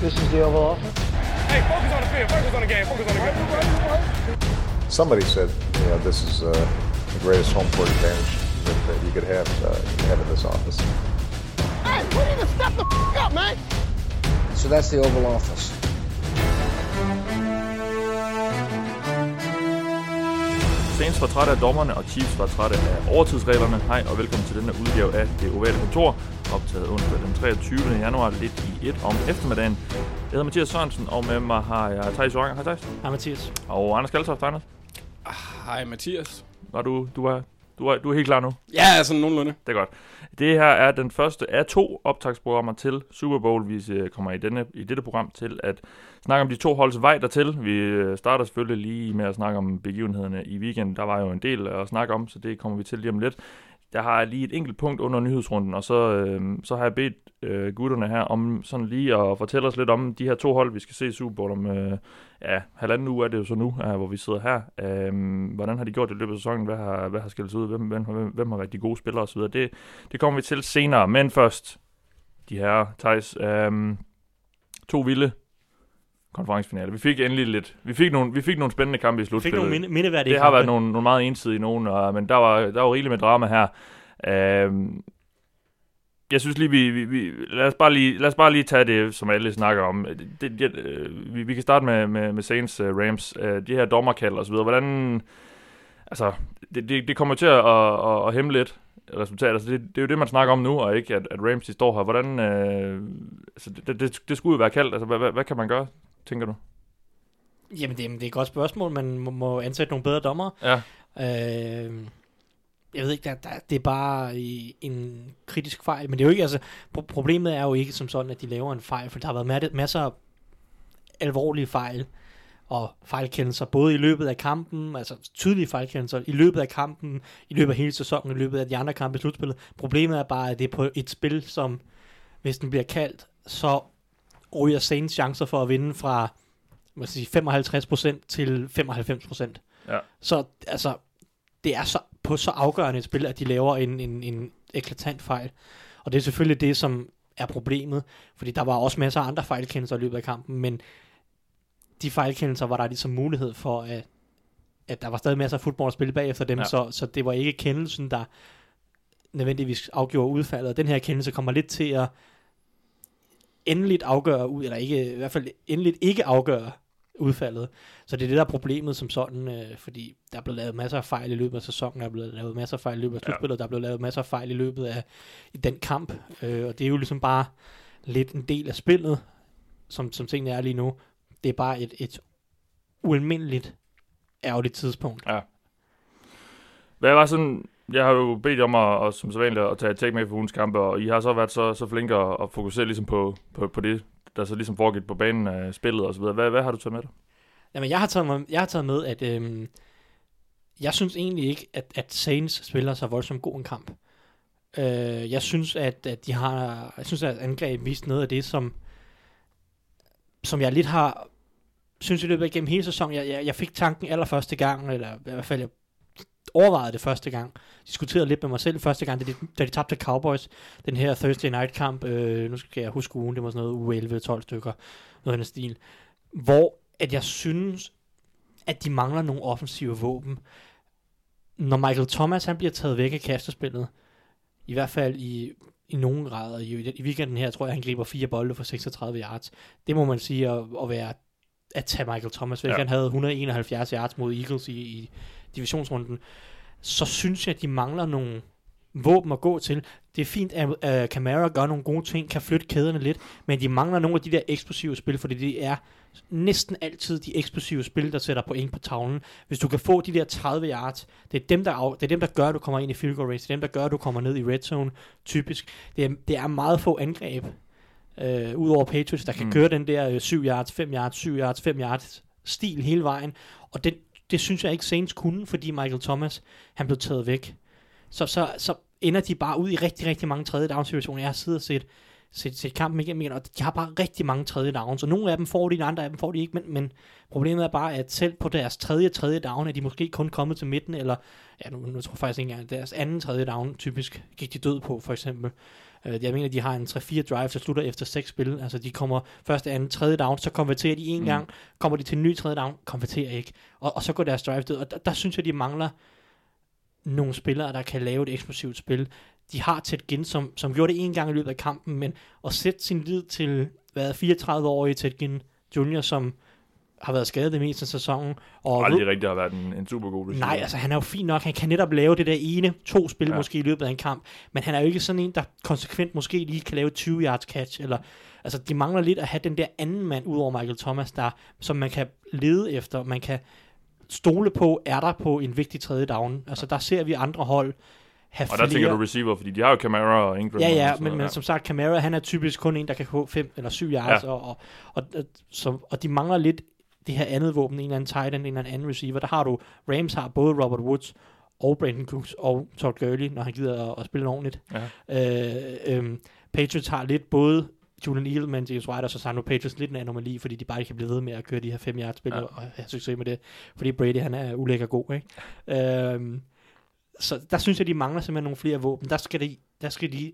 This is the Oval Office. Hey, focus on the field. Focus on the game. Focus on the game. Somebody said, you know, this is uh, the greatest home court advantage that, that you could have, uh, have in this office. Hey, we need to step the f- up, man. So that's the Oval Office. Saints var trætte af dommerne, og Chiefs var trætte af overtidsreglerne. Hej og velkommen til denne udgave af Det Ovale Kontor, optaget onsdag den 23. januar, lidt i et om eftermiddagen. Jeg hedder Mathias Sørensen, og med mig har jeg Thijs Joranger. Hej Thijs. Hej Mathias. Og Anders Kaltoft, Anders. Hej Mathias. Var du, du, er, du, er, du er helt klar nu? Ja, sådan nogenlunde. Det er godt. Det her er den første af to optagsprogrammer til Super Bowl. Vi øh, kommer i, denne, i dette program til at snakke om de to holds vej dertil. Vi øh, starter selvfølgelig lige med at snakke om begivenhederne i weekenden. Der var jo en del at snakke om, så det kommer vi til lige om lidt. Jeg har lige et enkelt punkt under nyhedsrunden, og så, øh, så har jeg bedt øh, gutterne her om sådan lige at fortælle os lidt om de her to hold, vi skal se i Super Bowl om øh, ja, halvanden uge er det jo så nu, øh, hvor vi sidder her. Øh, hvordan har de gjort det i løbet af sæsonen? Hvad har, hvad har skilt sig ud? Hvem, hvem, hvem, hvem har været de gode spillere osv.? Det, det kommer vi til senere, men først de her Thijs. Øh, to vilde konferencefinaler. Vi fik endelig lidt. Vi fik nogle, vi fik nogle spændende kampe i Fik slutspillet. nogle minde, Det har været nogle, nogle meget ensidige nogen, og, men der var, der var rigeligt med drama her. Øhm, jeg synes lige, vi, vi, vi lad, os bare lige, lad os bare lige tage det, som alle snakker om. Det, det, øh, vi, vi kan starte med, med, med Saints uh, Rams. Uh, de her dommerkald og så videre. Hvordan... Altså, det, det, det kommer til at, at, at, at hæmme lidt resultat. Altså, det, det er jo det, man snakker om nu, og ikke at, at Rams de står her. Hvordan... Øh, altså, det, det, det skulle jo være kaldt. Altså, hvad, hvad, hvad kan man gøre, tænker du? Jamen, det, jamen, det er et godt spørgsmål. Man må, må ansætte nogle bedre dommer. Ja. Øh, jeg ved ikke, der, der, det er bare en kritisk fejl. Men det er jo ikke, altså, pro- problemet er jo ikke som sådan, at de laver en fejl, for der har været ma- masser af alvorlige fejl og fejlkendelser, både i løbet af kampen, altså tydelige fejlkendelser, i løbet af kampen, i løbet af hele sæsonen, i løbet af de andre kampe i slutspillet. Problemet er bare, at det er på et spil, som, hvis den bliver kaldt, så ryger Saints chancer for at vinde fra jeg sige, 55% til 95%. Ja. Så altså, det er så, på så afgørende et spil, at de laver en, en, en eklatant fejl. Og det er selvfølgelig det, som er problemet, fordi der var også masser af andre fejlkendelser i løbet af kampen, men de fejlkendelser var der ligesom mulighed for, at, at der var stadig masser af fodbold at spille bagefter dem, Ja. så, så det var ikke kendelsen, der nødvendigvis afgjorde udfaldet. Den her kendelse kommer lidt til at endeligt afgøre ud, eller ikke, i hvert fald endeligt ikke afgøre udfaldet. Så det er det, der er problemet som sådan, øh, fordi der er blevet lavet masser af fejl i løbet af sæsonen, der er blevet lavet masser af fejl i løbet af Ja. slutspillet, der er blevet lavet masser af fejl i løbet af i den kamp, øh, og det er jo ligesom bare lidt en del af spillet, som, som tingene er lige nu. Det er bare et, et ualmindeligt ærgerligt tidspunkt. Hvad var sådan... Jeg har jo bedt om at, at som sædvanligt at tage et med for ugens kampe, og I har så været så, så flinke at, at fokusere ligesom på, på, på det, der så ligesom foregik på banen af spillet og så videre. Hvad, hvad har du taget med dig? Jamen, jeg har taget, med, jeg har taget med, at øhm, jeg synes egentlig ikke, at, at Saints spiller så voldsomt god en kamp. Øh, jeg synes, at, at de har, jeg synes, at angreb vist noget af det, som, som jeg lidt har, synes i løbet af gennem hele sæsonen, jeg, jeg, jeg fik tanken allerførste gang, eller i hvert fald jeg overvejede det første gang, diskuterede lidt med mig selv første gang, da de, da de tabte Cowboys, den her Thursday night kamp, øh, nu skal jeg huske ugen, det var sådan noget uge 11-12 stykker, noget af den stil, hvor at jeg synes, at de mangler nogle offensive våben. Når Michael Thomas han bliver taget væk af kastespillet, i hvert fald i, i nogen grader, i, i weekenden her, tror jeg, han griber fire bolde for 36 yards. Det må man sige at, at være at tage Michael Thomas væk. Ja. Han havde 171 yards mod Eagles i, i divisionsrunden. Så synes jeg, at de mangler nogle våben at gå til. Det er fint, at uh, Camara gør nogle gode ting, kan flytte kæderne lidt, men de mangler nogle af de der eksplosive spil, fordi det er næsten altid de eksplosive spil, der sætter point på tavlen. Hvis du kan få de der 30 yards, det er dem, der, af, det er dem, der gør, at du kommer ind i field goal race. Det er dem, der gør, at du kommer ned i red zone, typisk. Det er, det er meget få angreb, øh, udover Patriots, der kan Mm. køre den der øh, 7 yards, 5 yards, 7 yards, 5 yards stil hele vejen. Og det, det synes jeg ikke Saints kunne, fordi Michael Thomas, han blev taget væk. Så, så, så ender de bare ud i rigtig, rigtig mange tredje down situationer. Jeg har siddet og set, set, set kampen igennem igen, og de har bare rigtig mange tredje downs, og nogle af dem får de, andre af dem får de ikke, men, men problemet er bare, at selv på deres tredje, tredje down, er de måske kun kommet til midten, eller, ja, nu, nu tror jeg faktisk ikke engang, deres anden tredje down typisk gik de død på, for eksempel. Øh, jeg mener, de har en 3-4 drives, der slutter efter 6 spil. Altså, de kommer første, anden, tredje down, så konverterer de en mm. gang, kommer de til en ny tredje down, konverterer ikke. Og, og så går deres drive død. Og der, der synes jeg, de mangler nogle spillere, der kan lave et eksplosivt spil. De har Ted Ginn, som, som gjorde det en gang i løbet af kampen, men at sætte sin lid til hvad, 34-årige Ted Ginn Jr., som har været skadet det meste af sæsonen. Og Og aldrig rigtig har været en, en super god receiver. Nej, altså han er jo fin nok. Han kan netop lave det der ene, to spil Ja. ja. måske i løbet af en kamp. Men han er jo ikke sådan en, der konsekvent måske lige kan lave 20 yards catch. Eller, altså de mangler lidt at have den der anden mand ud over Michael Thomas, der, som man kan lede efter. Man kan stole på, er der på en vigtig tredje down. Altså der ser vi andre hold have Og der flere... tænker du receiver, fordi de har jo Camara og Ingram. Ja, og ja, sådan men, men som sagt, Camara, han er typisk kun en, der kan få 5 eller 7 yards, Ja. ja. og, og, og, og, så, og de mangler lidt det her andet våben, en eller anden tight end, en eller anden receiver. Der har du, Rams har både Robert Woods og Brandon Cooks og Todd Gurley, når han gider at, at spille ordentligt. Ja. Øh, øhm, Patriots har lidt både Julian Edelman, James White, og så nu Patriots lidt en anomali, fordi de bare ikke kan blive ved med at køre de her 5 yards spil, ja. og have succes med det, fordi Brady, han er ulækker god, ikke? Øhm, så der synes jeg, de mangler simpelthen nogle flere våben. Der skal de, der skal de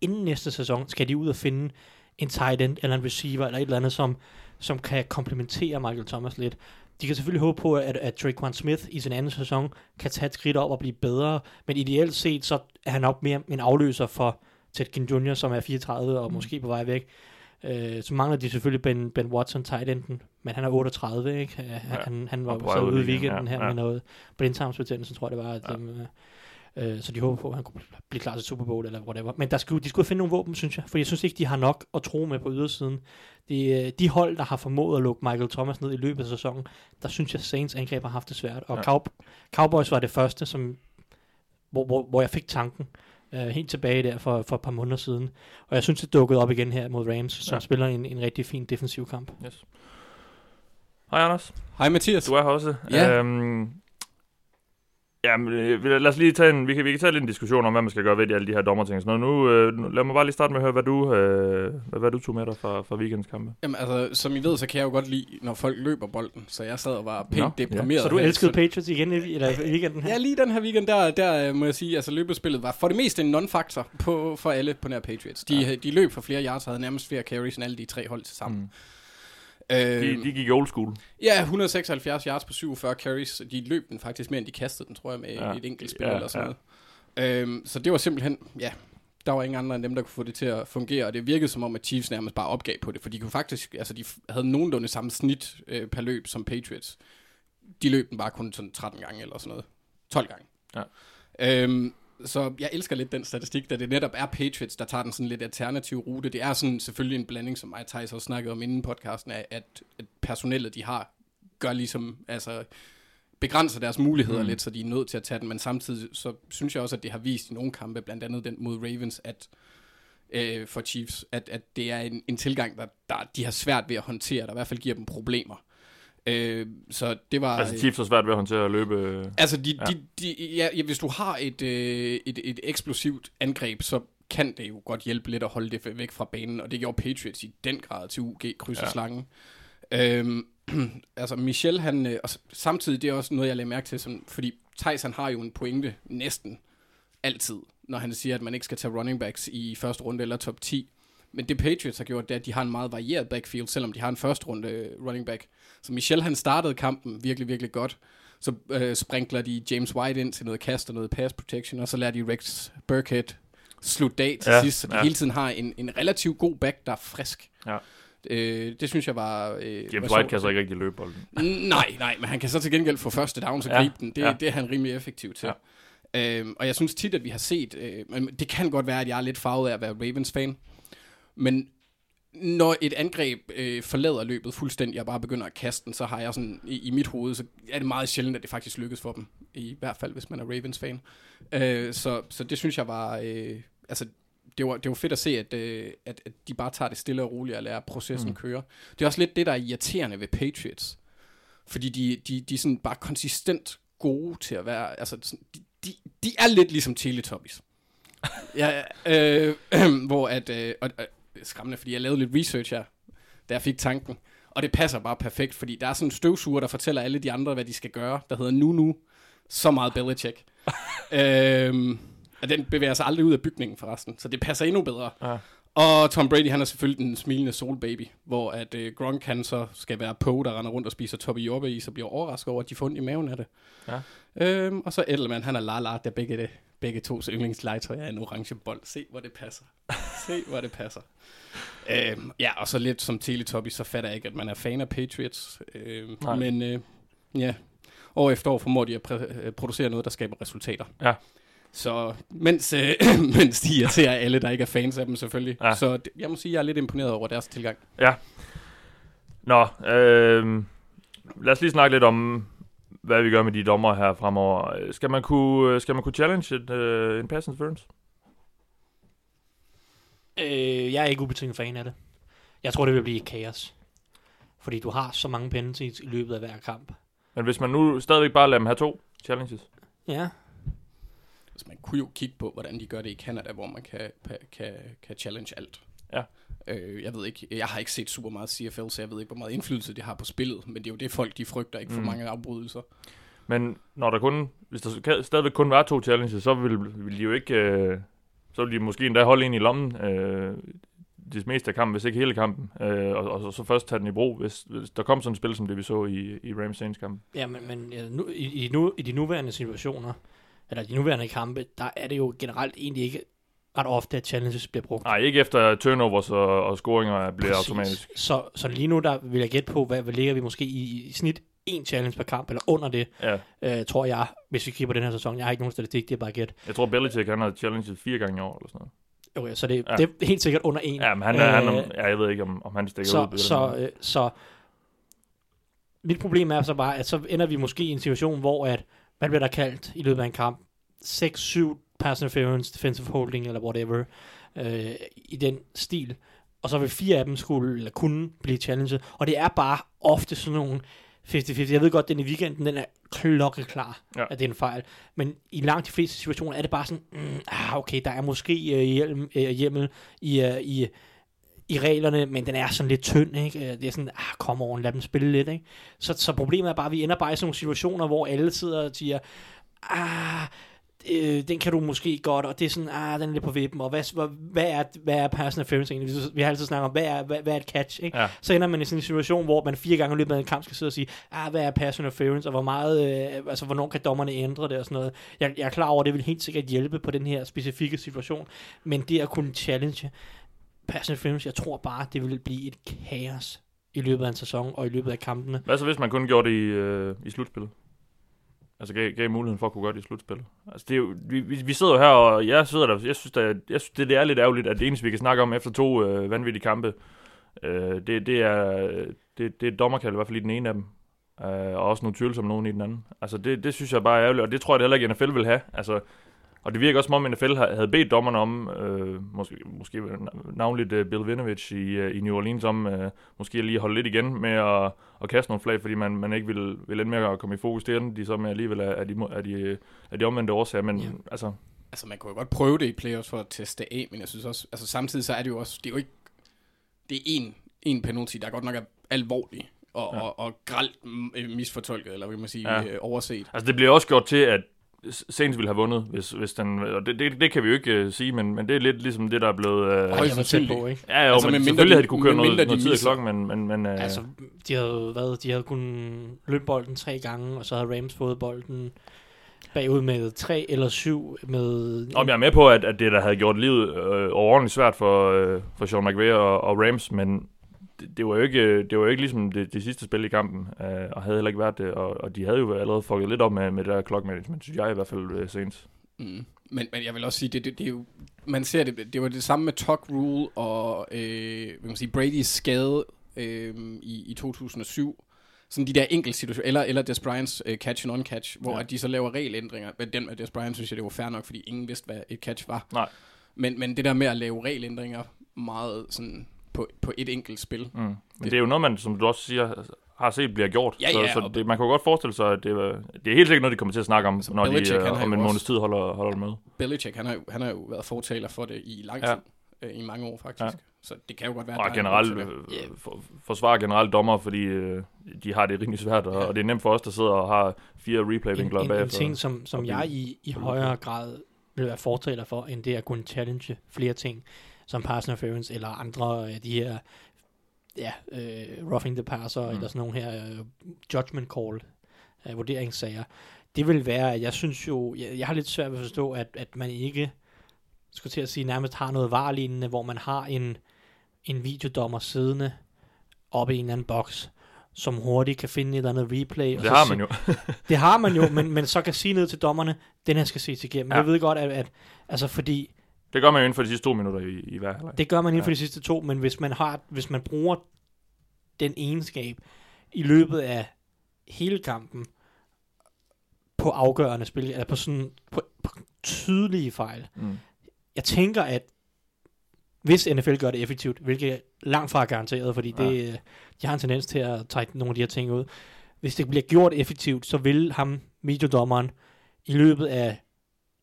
inden næste sæson, skal de ud og finde en tight end, eller en receiver, eller et eller andet, som, som kan komplementere Michael Thomas lidt. De kan selvfølgelig håbe på, at, at Traquan Smith i sin anden sæson kan tage et skridt op og blive bedre, men ideelt set, så er han nok mere en afløser for Ted Ginn Jr., som er 34 og måske på vej væk. Øh, så mangler de selvfølgelig Ben, ben Watson, tight enden, men han er 38, ikke? Øh, Han, han var så ude i weekenden ja, her ja. med noget blindtarmsbetændelse, tror jeg det var. At, Ja. ja. Øh, så de håber på, at han kunne blive klar til Super Bowl eller whatever. Men der skulle, de skulle finde nogle våben, synes jeg. For jeg synes ikke, de har nok at tro med på ydersiden. De, øh, de hold, der har formået at lukke Michael Thomas ned i løbet af sæsonen, der synes jeg, Saints angreb har haft det svært. Og Ja. Cow, Cowboys var det første, som, hvor, hvor, hvor jeg fik tanken. Øh, helt tilbage der for, for et par måneder siden. Og jeg synes, det dukkede op igen her mod Rams, som Ja. ja. spiller en, en rigtig fin defensiv kamp. Yes. Hej Anders, Hej Mathias. du er her også. Ja. Øhm, Jamen, øh, lad os lige tage en, vi kan, vi kan tage lidt en diskussion om, hvad man skal gøre ved de, alle de her dommerting og sådan noget. Nu, øh, nu, lad mig bare lige starte med at høre, hvad du, øh, hvad, hvad du tog med dig fra, fra weekendens kampe. Jamen altså, som I ved, så kan jeg jo godt lide, når folk løber bolden. Så jeg sad og var pænt Nå, ja. deprimeret. Så du her. elskede Patriots igen i, eller i weekenden her? Ja, lige den her weekend, der, der øh, må jeg sige, altså løbespillet var for det meste en non-faktor på, for alle på nær Patriots. De, ja. de løb for flere yards og havde nærmest flere carries end alle de tre hold til sammen. Mm. Øh, De, de gik old school. Ja, 176 yards på 47 carries. De løb den faktisk mere, end de kastede den, tror jeg, med Ja. ja. et enkelt spil Ja, ja, eller sådan noget. Øhm, så det var simpelthen, ja, der var ingen andre end dem, der kunne få det til at fungere, og det virkede som om, at Chiefs nærmest bare opgav på det, for de kunne faktisk, altså de havde nogenlunde samme snit øh, per løb som Patriots. De løb den bare kun sådan 13 gange eller sådan noget. 12 gange. Ja. Øhm, så jeg elsker lidt den statistik, da det netop er Patriots, der tager den sådan lidt alternative rute. Det er sådan selvfølgelig en blanding, som mig og Thijs også snakkede om inden podcasten, at, at personellet, de har, gør ligesom, altså begrænser deres muligheder mm. lidt, så de er nødt til at tage den, men samtidig så synes jeg også, at det har vist i nogle kampe, blandt andet den mod Ravens, at øh, for Chiefs, at, at det er en, en tilgang, der, der de har svært ved at håndtere, der i hvert fald giver dem problemer. Øh, så det var... Altså Chiefs har svært ved at håndtere at løbe. øh, Altså, de, Ja. de, de, ja, hvis du har et, øh, et, et eksplosivt angreb, så kan det jo godt hjælpe lidt at holde det væk fra banen, og det gjorde Patriots i den grad til UG krydser Ja. slangen. Øhm, altså Michel, han, øh, og samtidig det er også noget, jeg lagde mærke til, som, fordi Thijs, han har jo en pointe næsten altid, når han siger, at man ikke skal tage running backs i første runde eller top 10. Men det Patriots har gjort, det er, at de har en meget varieret backfield, selvom de har en første runde øh, running back. Så Michel, han startede kampen virkelig, virkelig godt. Så øh, sprinkler de James White ind til noget kast og noget pass protection, og så lader de Rex Burkhead slutte af til Ja, sidst, så de ja. hele tiden har en, en relativt god back, der er frisk. Ja. Øh, det synes jeg var... Øh, James var White sjovt kan så ikke rigtig løbe bolden. Nej, nej, men han kan så til gengæld få første down, så Ja, gribe den. Det, ja. det er han rimelig effektiv til. Ja. Øhm, og jeg synes tit, at vi har set, øh, men det kan godt være, at jeg er lidt farvet af at være Ravens-fan, men når et angreb øh, forlader løbet fuldstændig og bare begynder at kaste den, så har jeg sådan, i, i mit hoved, så er det meget sjældent, at det faktisk lykkes for dem. I hvert fald, hvis man er Ravens-fan. Øh, så, så det synes jeg var, øh, altså det var, det var fedt at se, at, øh, at, at de bare tager det stille og roligt og lader processen Mm. køre. Det er også lidt det, der er irriterende ved Patriots. Fordi de, de, de er sådan bare konsistent gode til at være, altså sådan, de, de, de er lidt ligesom Teletubbies. ja, øh, hvor at, øh, og, skræmmende, fordi jeg lavede lidt research her, da jeg fik tanken. Og det passer bare perfekt, fordi der er sådan en støvsuger, der fortæller alle de andre, hvad de skal gøre, der hedder Nunu. Så meget Belichick. øhm, Og den bevæger sig aldrig ud af bygningen forresten, så det passer endnu bedre. Ja. Og Tom Brady, han er selvfølgelig den smilende solbaby, hvor at uh, Gronk han så skal være Poe, der render rundt og spiser Toppe Jobbe i, så bliver overrasket over, at de får ondt i maven af det. Ja. Øhm, og så Edelman, han er Lala, der begge, det, begge to yndlingslegetøj er en orange bold. Se, hvor det passer. Se, hvor det passer. Øhm, ja, og så lidt som Teletubby, så fatter jeg ikke, at man er fan af Patriots. Øhm, Nej. men øh, ja, år efter år formår de at præ- øh, producere noget, der skaber resultater. Ja. Så mens, øh, mens de irriterer alle, der ikke er fans af dem selvfølgelig. Ja. Ja. Så det, jeg må sige, at jeg er lidt imponeret over deres tilgang. Nå, øh, lad os lige snakke lidt om, hvad vi gør med de dommer her fremover. Øh, Skal man kunne, skal man kunne challenge et, øh, en pass interference? Øh, jeg er ikke ubetinget fan af det. Jeg tror, det vil blive kaos. Fordi du har så mange penalties i løbet af hver kamp. Men hvis man nu stadigvæk bare lader dem have to challenges. Ja. Altså, man kunne jo kigge på, hvordan de gør det i Canada, hvor man kan, kan, kan challenge alt. Ja. Øh, jeg ved ikke, jeg har ikke set super meget CFL, så jeg ved ikke, hvor meget indflydelse det har på spillet, men det er jo det folk, de frygter, ikke for Mm. mange afbrydelser. Men når der kun, hvis der stadigvæk kun var to challenges, så vil, vil de jo ikke, øh, så vil de måske endda holde en i lommen øh, det meste af kampen, hvis ikke hele kampen, øh, og, og, så først tage den i brug, hvis, hvis der kom sådan et spil, som det vi så i, i Rams Saints kamp. Ja, men, men ja, nu, i, i, nu, i de nuværende situationer, eller de nuværende kampe, der er det jo generelt egentlig ikke ret ofte, at challenges bliver brugt. Nej, ikke efter turnovers og, og scoringer bliver Præcis. automatisk. Så, så lige nu, der vil jeg gætte på, hvad, hvad ligger vi måske i, i snit en challenge per kamp, eller under det, Ja, øh, tror jeg, hvis vi kigger på den her sæson. Jeg har ikke nogen statistik, det er bare gæt. jeg tror Belichick, han har challenget fire gange i år, eller sådan noget. Okay, så det, Ja. det er helt sikkert under en. Ja, men han er, han Øh, ja, jeg ved ikke, om, om han stikker ud. så, den så, øh, så mit problem er så bare, at så ender vi måske i en situation, hvor at, hvad bliver der kaldt i løbet af en kamp? 6-7 pass interference, defensive holding eller whatever, øh, i den stil. Og så vil fire af dem skulle, eller kunne blive challenget. Og det er bare ofte sådan nogle 50-50. Jeg ved godt, den i weekenden, den er klokkeklar, Ja. at det er en fejl. Men i langt de fleste situationer er det bare sådan, mm, ah, okay, der er måske øh, hjelm, øh, hjemmel i, øh, i, i reglerne, men den er sådan lidt tynd, ikke? Øh, Det er sådan, ah, kom over, lad dem spille lidt, ikke? Så, så problemet er bare, at vi ender bare i sådan nogle situationer, hvor alle sidder og siger, ah, øh, den kan du måske godt, og det er sådan, ah, den er lidt på vippen, og hvad, hvad, hvad er, hvad er pass interference egentlig? Vi, vi har altid snakket om, hvad er, hvad, hvad er et catch, ikke? Ja. Så ender man i sådan en situation, hvor man fire gange i løbet af en kamp skal sidde og sige, ah, hvad er pass interference, og hvor meget, øh, altså hvornår kan dommerne ændre det og sådan noget. Jeg, jeg er klar over, at det vil helt sikkert hjælpe på den her specifikke situation, men det at kunne challenge pass interference, jeg tror bare, det vil blive et kaos i løbet af en sæson og i løbet af kampene. Hvad så hvis man kun gjorde det i, øh, i slutspillet? Altså gav, gav muligheden for at kunne gøre det i slutspillet. Altså det er jo, vi, vi, sidder jo her, og jeg sidder der, jeg synes, der, jeg synes det, det er lidt ærgerligt, at det eneste, vi kan snakke om efter to øh, vanvittige kampe, øh, det, det, er, det, det er dommerkald, i hvert fald i den ene af dem. Øh, og også nogle tvivlsomme nogen i den anden. Altså det, det synes jeg bare er ærgerligt, og det tror jeg det heller ikke, NFL vil have. Altså, og det virker også som om NFL ha- havde bedt dommerne om, øh, måske, måske navnligt uh, Bill Vinovich i, uh, i New Orleans, om uh, måske lige at holde lidt igen med at, at kaste nogle flag, fordi man, man ikke ville, ville ende med at komme i fokus. Det endte de så med alligevel af, af, de, af, de, af de omvendte årsager, men Ja. altså, Altså, man kunne jo godt prøve det i playoffs for at teste af, men jeg synes også, altså samtidig så er det jo også, det er jo ikke, det er en, en penalty, der godt nok er alvorlig og, Ja. og, og gralt misfortolket, eller hvad kan man sige, Ja. ja. øh, overset. altså det bliver også gjort til, at Saints ville have vundet, hvis, hvis den, og det, det, det kan vi jo ikke uh, sige, men, men det er lidt ligesom det, der er blevet... Uh, Højst jeg var tæt på, ikke? ja, jo, altså, men medmindre selvfølgelig de- havde de kunne køre noget, de noget tid af klokken, men, men, men uh, Altså, de havde, hvad, de havde kun løbet bolden tre gange, og så havde Rams fået bolden bagud med tre eller syv med... Om jeg er med på, at, at det der havde gjort livet øh, overordentligt svært for, øh, for Sean McVay og, og Rams, men det, det, var jo ikke, det var jo ikke ligesom det, det sidste spil i kampen, øh, og havde heller ikke været det, og, og de havde jo allerede fucket lidt op med, med det der clock management, synes jeg i hvert fald øh, sent. Mm. Men, men jeg vil også sige, det, det, det er jo, man ser det, det var det samme med Tuck Rule og øh, hvad man sige, Brady's skade øh, i, i 2007. Sådan de der enkelte situationer, eller, eller Des Bryans øh, catch and on-catch, hvor ja. at de så laver regelændringer. Men den med Des Bryant synes jeg, det var fair nok, fordi ingen vidste, hvad et catch var. Nej. Men, men det der med at lave regelændringer meget sådan på, på et enkelt spil. Mm. Men det, det er jo noget, man, som du også siger, har set bliver gjort. Ja, så, ja, så og- det, man kan jo godt forestille sig, at det, var, det er helt sikkert noget, de kommer til at snakke om, Altså, når de Belichick, han øh, har om en måneds tid holder, holder det med. Belichick, han har, jo, han har jo været fortaler for det i lang Ja. tid. Øh, I mange år faktisk. Ja. Ja. Så det kan jo godt være, Og er generelt øh, for, forsvarer generelt dommer, fordi øh, de har det rimelig svært, og, Ja. og det er nemt for os, der sidder og har fire replay-vinkler en, en bagefter. ting, som, som jeg i, i højere grad vil være fortaler for, end det at kunne challenge flere ting, som pass interference eller andre af de her, ja, øh, roughing the passer, mm. eller sådan nogle her øh, judgment call øh, vurderingssager. Det vil være, at jeg synes jo, jeg, jeg har lidt svært ved at forstå, at, at man ikke, skulle til at sige, nærmest har noget varlignende, hvor man har en, en videodommer siddende oppe i en eller anden boks, som hurtigt kan finde et eller andet replay. og Det har man jo. det har man jo, men, men så kan sige ned til dommerne, den her skal ses igennem. Ja. Jeg ved godt, at, at altså fordi, Det gør man jo inden for de sidste to minutter i, i hver halvleg. det gør man inden for Ja. de sidste to, men hvis man har, hvis man bruger den egenskab i løbet af hele kampen på afgørende spil, eller på sådan på, på tydelige fejl. Mm. Jeg tænker, at hvis NFL gør det effektivt, hvilket langt fra er garanteret, fordi Ja. det, øh, de har en tendens til at trække nogle af de her ting ud. Hvis det bliver gjort effektivt, så vil ham, videodommeren, i løbet af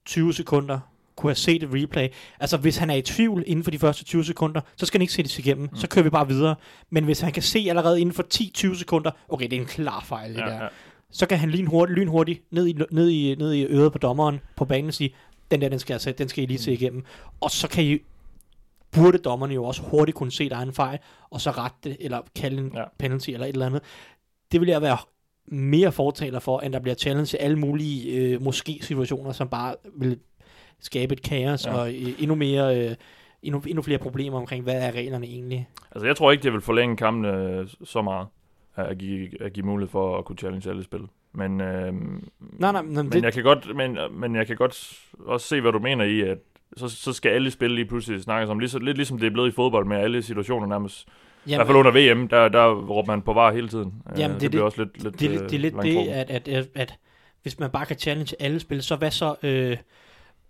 20 sekunder kunne have set et replay. Altså, hvis han er i tvivl inden for de første 20 sekunder, så skal han ikke se det igennem. Mm. Så kører vi bare videre. Men hvis han kan se allerede inden for 10-20 sekunder, okay, det er en klar fejl, det Ja, der ja. så kan han lynhurtigt, lynhurtigt ned, i, ned, i, ned i øret på dommeren på banen og sige, den der, den skal, jeg se, den skal I lige se igennem. Og så kan I, burde dommerne jo også hurtigt kunne se, der er en fejl, og så rette det, eller kalde en ja. penalty, eller et eller andet. Det vil jeg være mere fortaler for, end der bliver challenge i alle mulige øh, måske-situationer, som bare vil skabe et kaos, Ja. og øh, endnu mere... Øh, endnu, endnu flere problemer omkring, hvad er reglerne egentlig? Altså, jeg tror ikke, det vil forlænge kampene øh, så meget, at give, at give mulighed for at kunne challenge alle spil. Men, øh, Nej, nej, men men, det- jeg kan godt, men, men jeg kan godt også se, hvad du mener i, at så, så skal alle spil lige pludselig snakkes om. Lige, lidt ligesom det er blevet i fodbold med alle situationer nærmest. I hvert fald under VM, der, der råber man på var hele tiden. Øh, Jamen, det, det- bliver også lidt, lidt det, lidt- øh, det er lidt det, at, at, at, at hvis man bare kan challenge alle spil, så hvad så øh,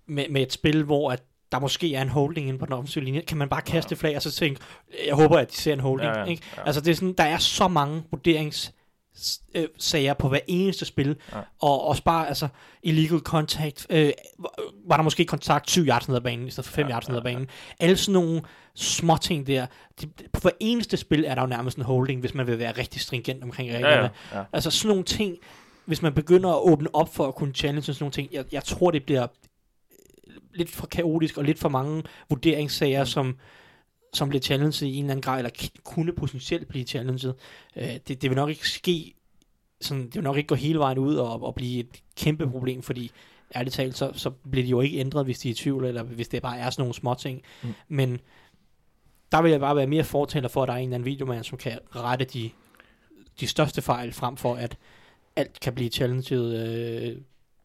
med, med et spil, hvor at der måske er en holding inde på den offensive linje, kan man bare kaste flag og så tænke, jeg håber, at de ser en holding. Ja, ja, ikke? ja. Altså det er sådan, der er så mange vurderings øh, sager på hver eneste spil, Ja. ja. og også bare altså illegal contact, øh, var- der måske kontakt 7 yards ned ad banen, i stedet for 5 Ja, ja, yards ned ad ja, ja. banen. Alle sådan nogle små ting der, de, på hver eneste spil er der jo nærmest en holding, hvis man vil være rigtig stringent omkring reglerne. ja, ja, ja. Altså sådan nogle ting, hvis man begynder at åbne op for at kunne challenge sådan nogle ting, jeg, jeg tror, det bliver lidt for kaotisk og lidt for mange vurderingssager, som, som bliver challenget i en eller anden grad, eller k- kunne potentielt blive challenget. Øh, det, det vil nok ikke ske, sådan, det vil nok ikke gå hele vejen ud og, og blive et kæmpe problem, fordi ærligt talt, så, så bliver de jo ikke ændret, hvis de er i tvivl, eller hvis det bare er sådan nogle små ting. Mm. Mm. Men der vil jeg bare være mere fortaler for, at der er en eller anden videomand, som kan rette de, de største fejl, frem for at alt kan blive challenget øh,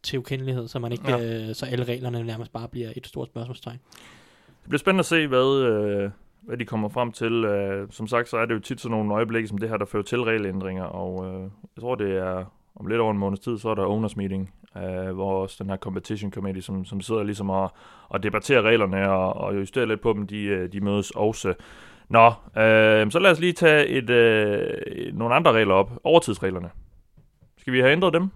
til ukendelighed, så, man ikke, Ja. øh, så alle reglerne nærmest bare bliver et stort spørgsmålstegn. Det bliver spændende at se, hvad, øh, hvad de kommer frem til. Øh, som sagt, så er det jo tit sådan nogle øjeblikke som det her, der fører til regelændringer, og øh, jeg tror, det er om lidt over en måneds tid, så er der owners meeting, øh, hvor også den her competition committee, som, som sidder ligesom og, og debatterer reglerne og, og justerer lidt på dem, de, øh, de mødes også. Nå, øh, så lad os lige tage et, øh, nogle andre regler op. Overtidsreglerne. Skal vi have ændret dem?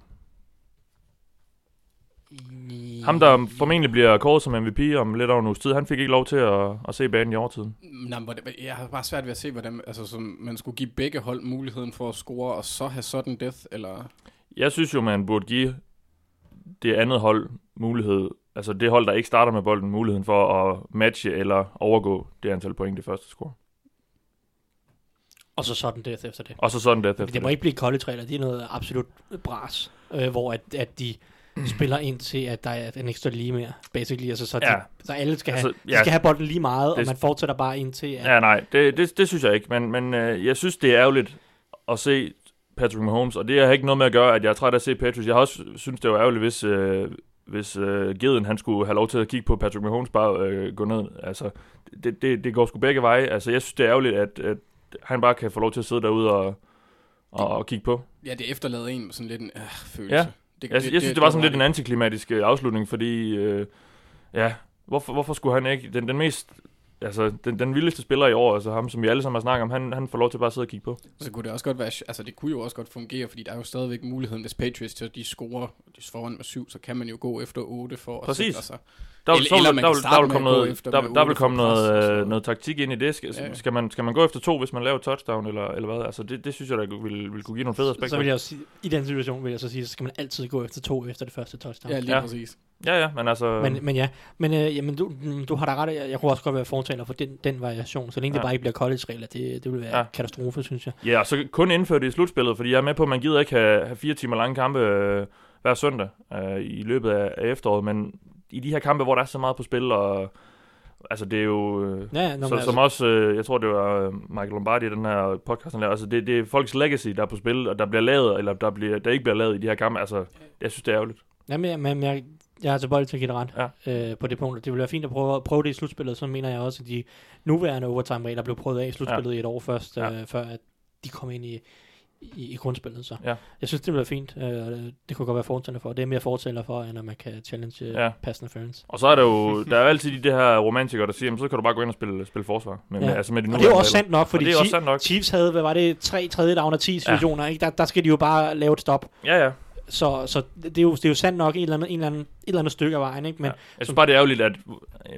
Ham, der formentlig bliver kåret som MVP om lidt over en uges tid, han fik ikke lov til at, at se banen i overtiden. Nej, men jeg har bare svært ved at se, hvordan altså, som man skulle give begge hold muligheden for at score, og så have sudden death, eller... Jeg synes jo, man burde give det andet hold mulighed, altså det hold, der ikke starter med bolden, muligheden for at matche eller overgå det antal point, det første score. Og så sådan death efter det. Og så sådan det efter Det må ikke blive college-regler, det er noget absolut bras, øh, hvor at, at de spiller ind til, at der er en ekstra lige mere, basically. Altså, så, de, Ja. så alle skal have, Altså, de ja. skal have bolden lige meget, Det- og man fortsætter bare ind til, at Ja, nej, det, det, det synes jeg ikke, men, men øh, jeg synes, det er ærgerligt at se Patrick Mahomes, og det har ikke noget med at gøre, at jeg er træt af at se Patriots. Jeg har også synes, det var ærgerligt, hvis, øh, hvis øh, Geden han skulle have lov til at kigge på Patrick Mahomes bare øh, gå ned. Altså, det, det, det går sgu begge veje. Altså, jeg synes, det er ærgerligt, at, at han bare kan få lov til at sidde derude og, og, og kigge på. Ja, det efterlader en med sådan lidt en øh, følelse. Ja. Det, Jeg, jeg synes, det var sådan lidt en antiklimatisk øh, afslutning, fordi, øh, ja, hvorfor, hvorfor skulle han ikke, den, den mest, altså, den, den vildeste spiller i år, altså ham, som vi alle sammen har snakket om, han, han får lov til bare at sidde og kigge på. Så kunne det også godt være, altså det kunne jo også godt fungere, fordi der er jo stadigvæk muligheden, hvis Patriots til de scorer, de foran med syv, så kan man jo gå efter 8 for at Præcis. sikre sig. Der, vil- Eller- så eller man der, kan der vil med komme at gå noget, efter der, der vil komme noget, øh, noget taktik ind i det. Skal, Ja, ja. skal, man, skal man gå efter to, hvis man laver touchdown, eller, eller hvad? Altså, det, det synes jeg, der vil, vil kunne give nogle fede aspekter. så vil jeg også sige, i den situation vil jeg så sige, så skal man altid gå efter to efter det første touchdown. Ja, lige ja. præcis. Ja, ja, men altså... Men, men ja, men øh, jamen, du, mm, du har da ret. Jeg, jeg kunne også godt være fortaler for den, den variation. Så længe ja. Ja. det bare ikke bliver college-regler, det, det vil være ja. Ja. katastrofe, synes jeg. Ja, så kun indført i slutspillet, fordi jeg er med på, at man gider ikke have, have fire timer lange kampe øh, hver søndag øh, i løbet af, af efteråret, men i de her kampe, hvor der er så meget på spil, og altså det er jo, øh, Ja, ja, så, men som også, øh, jeg tror det var øh, Michael Lombardi i den her podcast, han lavede, altså det, det er folks legacy, der er på spil, og der bliver lavet, eller der, bliver, der ikke bliver lavet i de her kampe, altså jeg synes det er ærgerligt. Jamen, jeg, men jeg, jeg tilbøjelig til give dig ret ja. øh, på det punkt. Det ville være fint at prøve, prøve det i slutspillet. Så mener jeg også, at de nuværende overtime-regler blev prøvet af i slutspillet ja. i et år først, Ja. øh, før at de kom ind i, i, i grundspillet. Så Ja. jeg synes, det ville være fint. Øh, det kunne godt være fortæller for. Det er mere fortæller for, end at man kan challenge ja. Ja. pass interference. Og så er der jo, der er jo altid de her romantikere, der siger, jamen, så kan du bare gå ind og spille, spille forsvar. Men, Ja. altså med de Og det er også sandt nok, fordi Og det er også sandt nok. Chiefs havde, hvad var det, tre tredje down af 10 situationer, ja. ikke? Der, der skal de jo bare lave et stop. Ja, ja. Så, så det, er jo, det er jo sandt nok et eller andet, en eller anden, et eller andet stykke af vejen, ikke? Men ja. Jeg synes bare, det er ærgerligt, at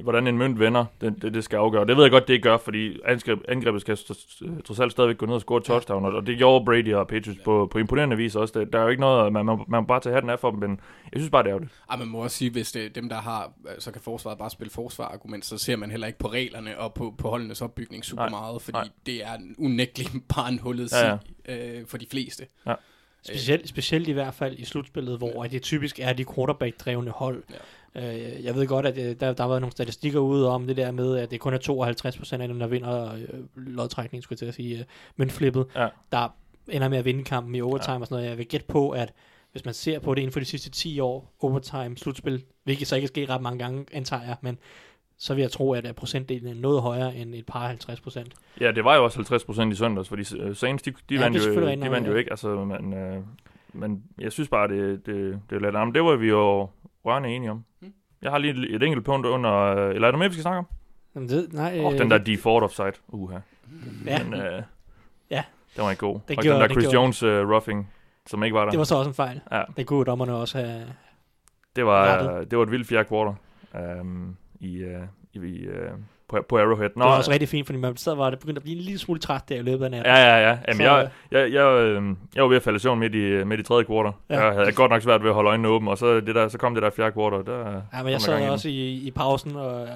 hvordan en mønt vender, det, det, det skal afgøre. Det ved jeg godt, det ikke gør, fordi angreb, angrebet skal trods alt stadigvæk gå ned og score touchdown, og og det gjorde Brady og Patriots på, på imponerende vis også. Det, der er jo ikke noget, man, man, man må bare tage hatten af for dem, men jeg synes bare, det er ærgerligt. Ej, man må også sige, hvis det er dem, der har, så kan forsvaret bare spille forsvar-argument, så ser man heller ikke på reglerne og på, på holdenes opbygning super Nej, meget, fordi nej. det er unægteligt bare en hullet Ja, ja, ja. Øh, for de fleste. Specielt, specielt i hvert fald i slutspillet, hvor det typisk er de quarterback-drevne hold. Ja. Øh, jeg ved godt, at øh, der, der har været nogle statistikker ude om det der med, at det kun er 52% af dem, der vinder øh, lodtrækning, skulle jeg til at sige, øh, møntflippet, Ja. der ender med at vinde kampen i overtime ja. og sådan noget. Jeg vil gætte på, at hvis man ser på det inden for de sidste 10 år, overtime, slutspil, hvilket så ikke er sket ret mange gange, antager jeg, men så vil jeg tro, at øh, procentdelen er noget højere end et par 50 procent. Ja, det var jo også 50% i søndags, fordi øh, Saints, de, de Ja, vandt det er jo, selvfølgelig de vandt jo ikke, altså, men, øh, men jeg synes bare, det, det, det er lidt andet. Det var vi jo rørende enige om. Mm. Jeg har lige et, enkelt punkt under, øh, eller er der mere, vi skal snakke om? Jamen, det, nej, Åh, oh, den der default offside. Uha. ja, Den, øh, Ja. Den var ikke god. Det og gjorde- den der det Chris gjorde- Jones uh, roughing, som ikke var der. det var så også en fejl. Ja, Det kunne dommerne også have... det var, rettet. det var et vildt fjerde quarter um, i, uh, i, i uh, på, på Arrowhead. Nå, Det var også rigtig fint, fordi man sad var det begyndt at blive en lille smule træt der i løbet af natten. Ja, ja, ja. Jamen, Så- jeg, jeg, jeg, øh, jeg var ved at falde i søvn midt i, midt i tredje kvartal. Ja. Ja. Jeg havde godt nok svært ved at holde øjnene åbne, og så, det der, så kom det der fjerde kvartal. Der, Ja, men jeg sad også i, i pausen og, øh,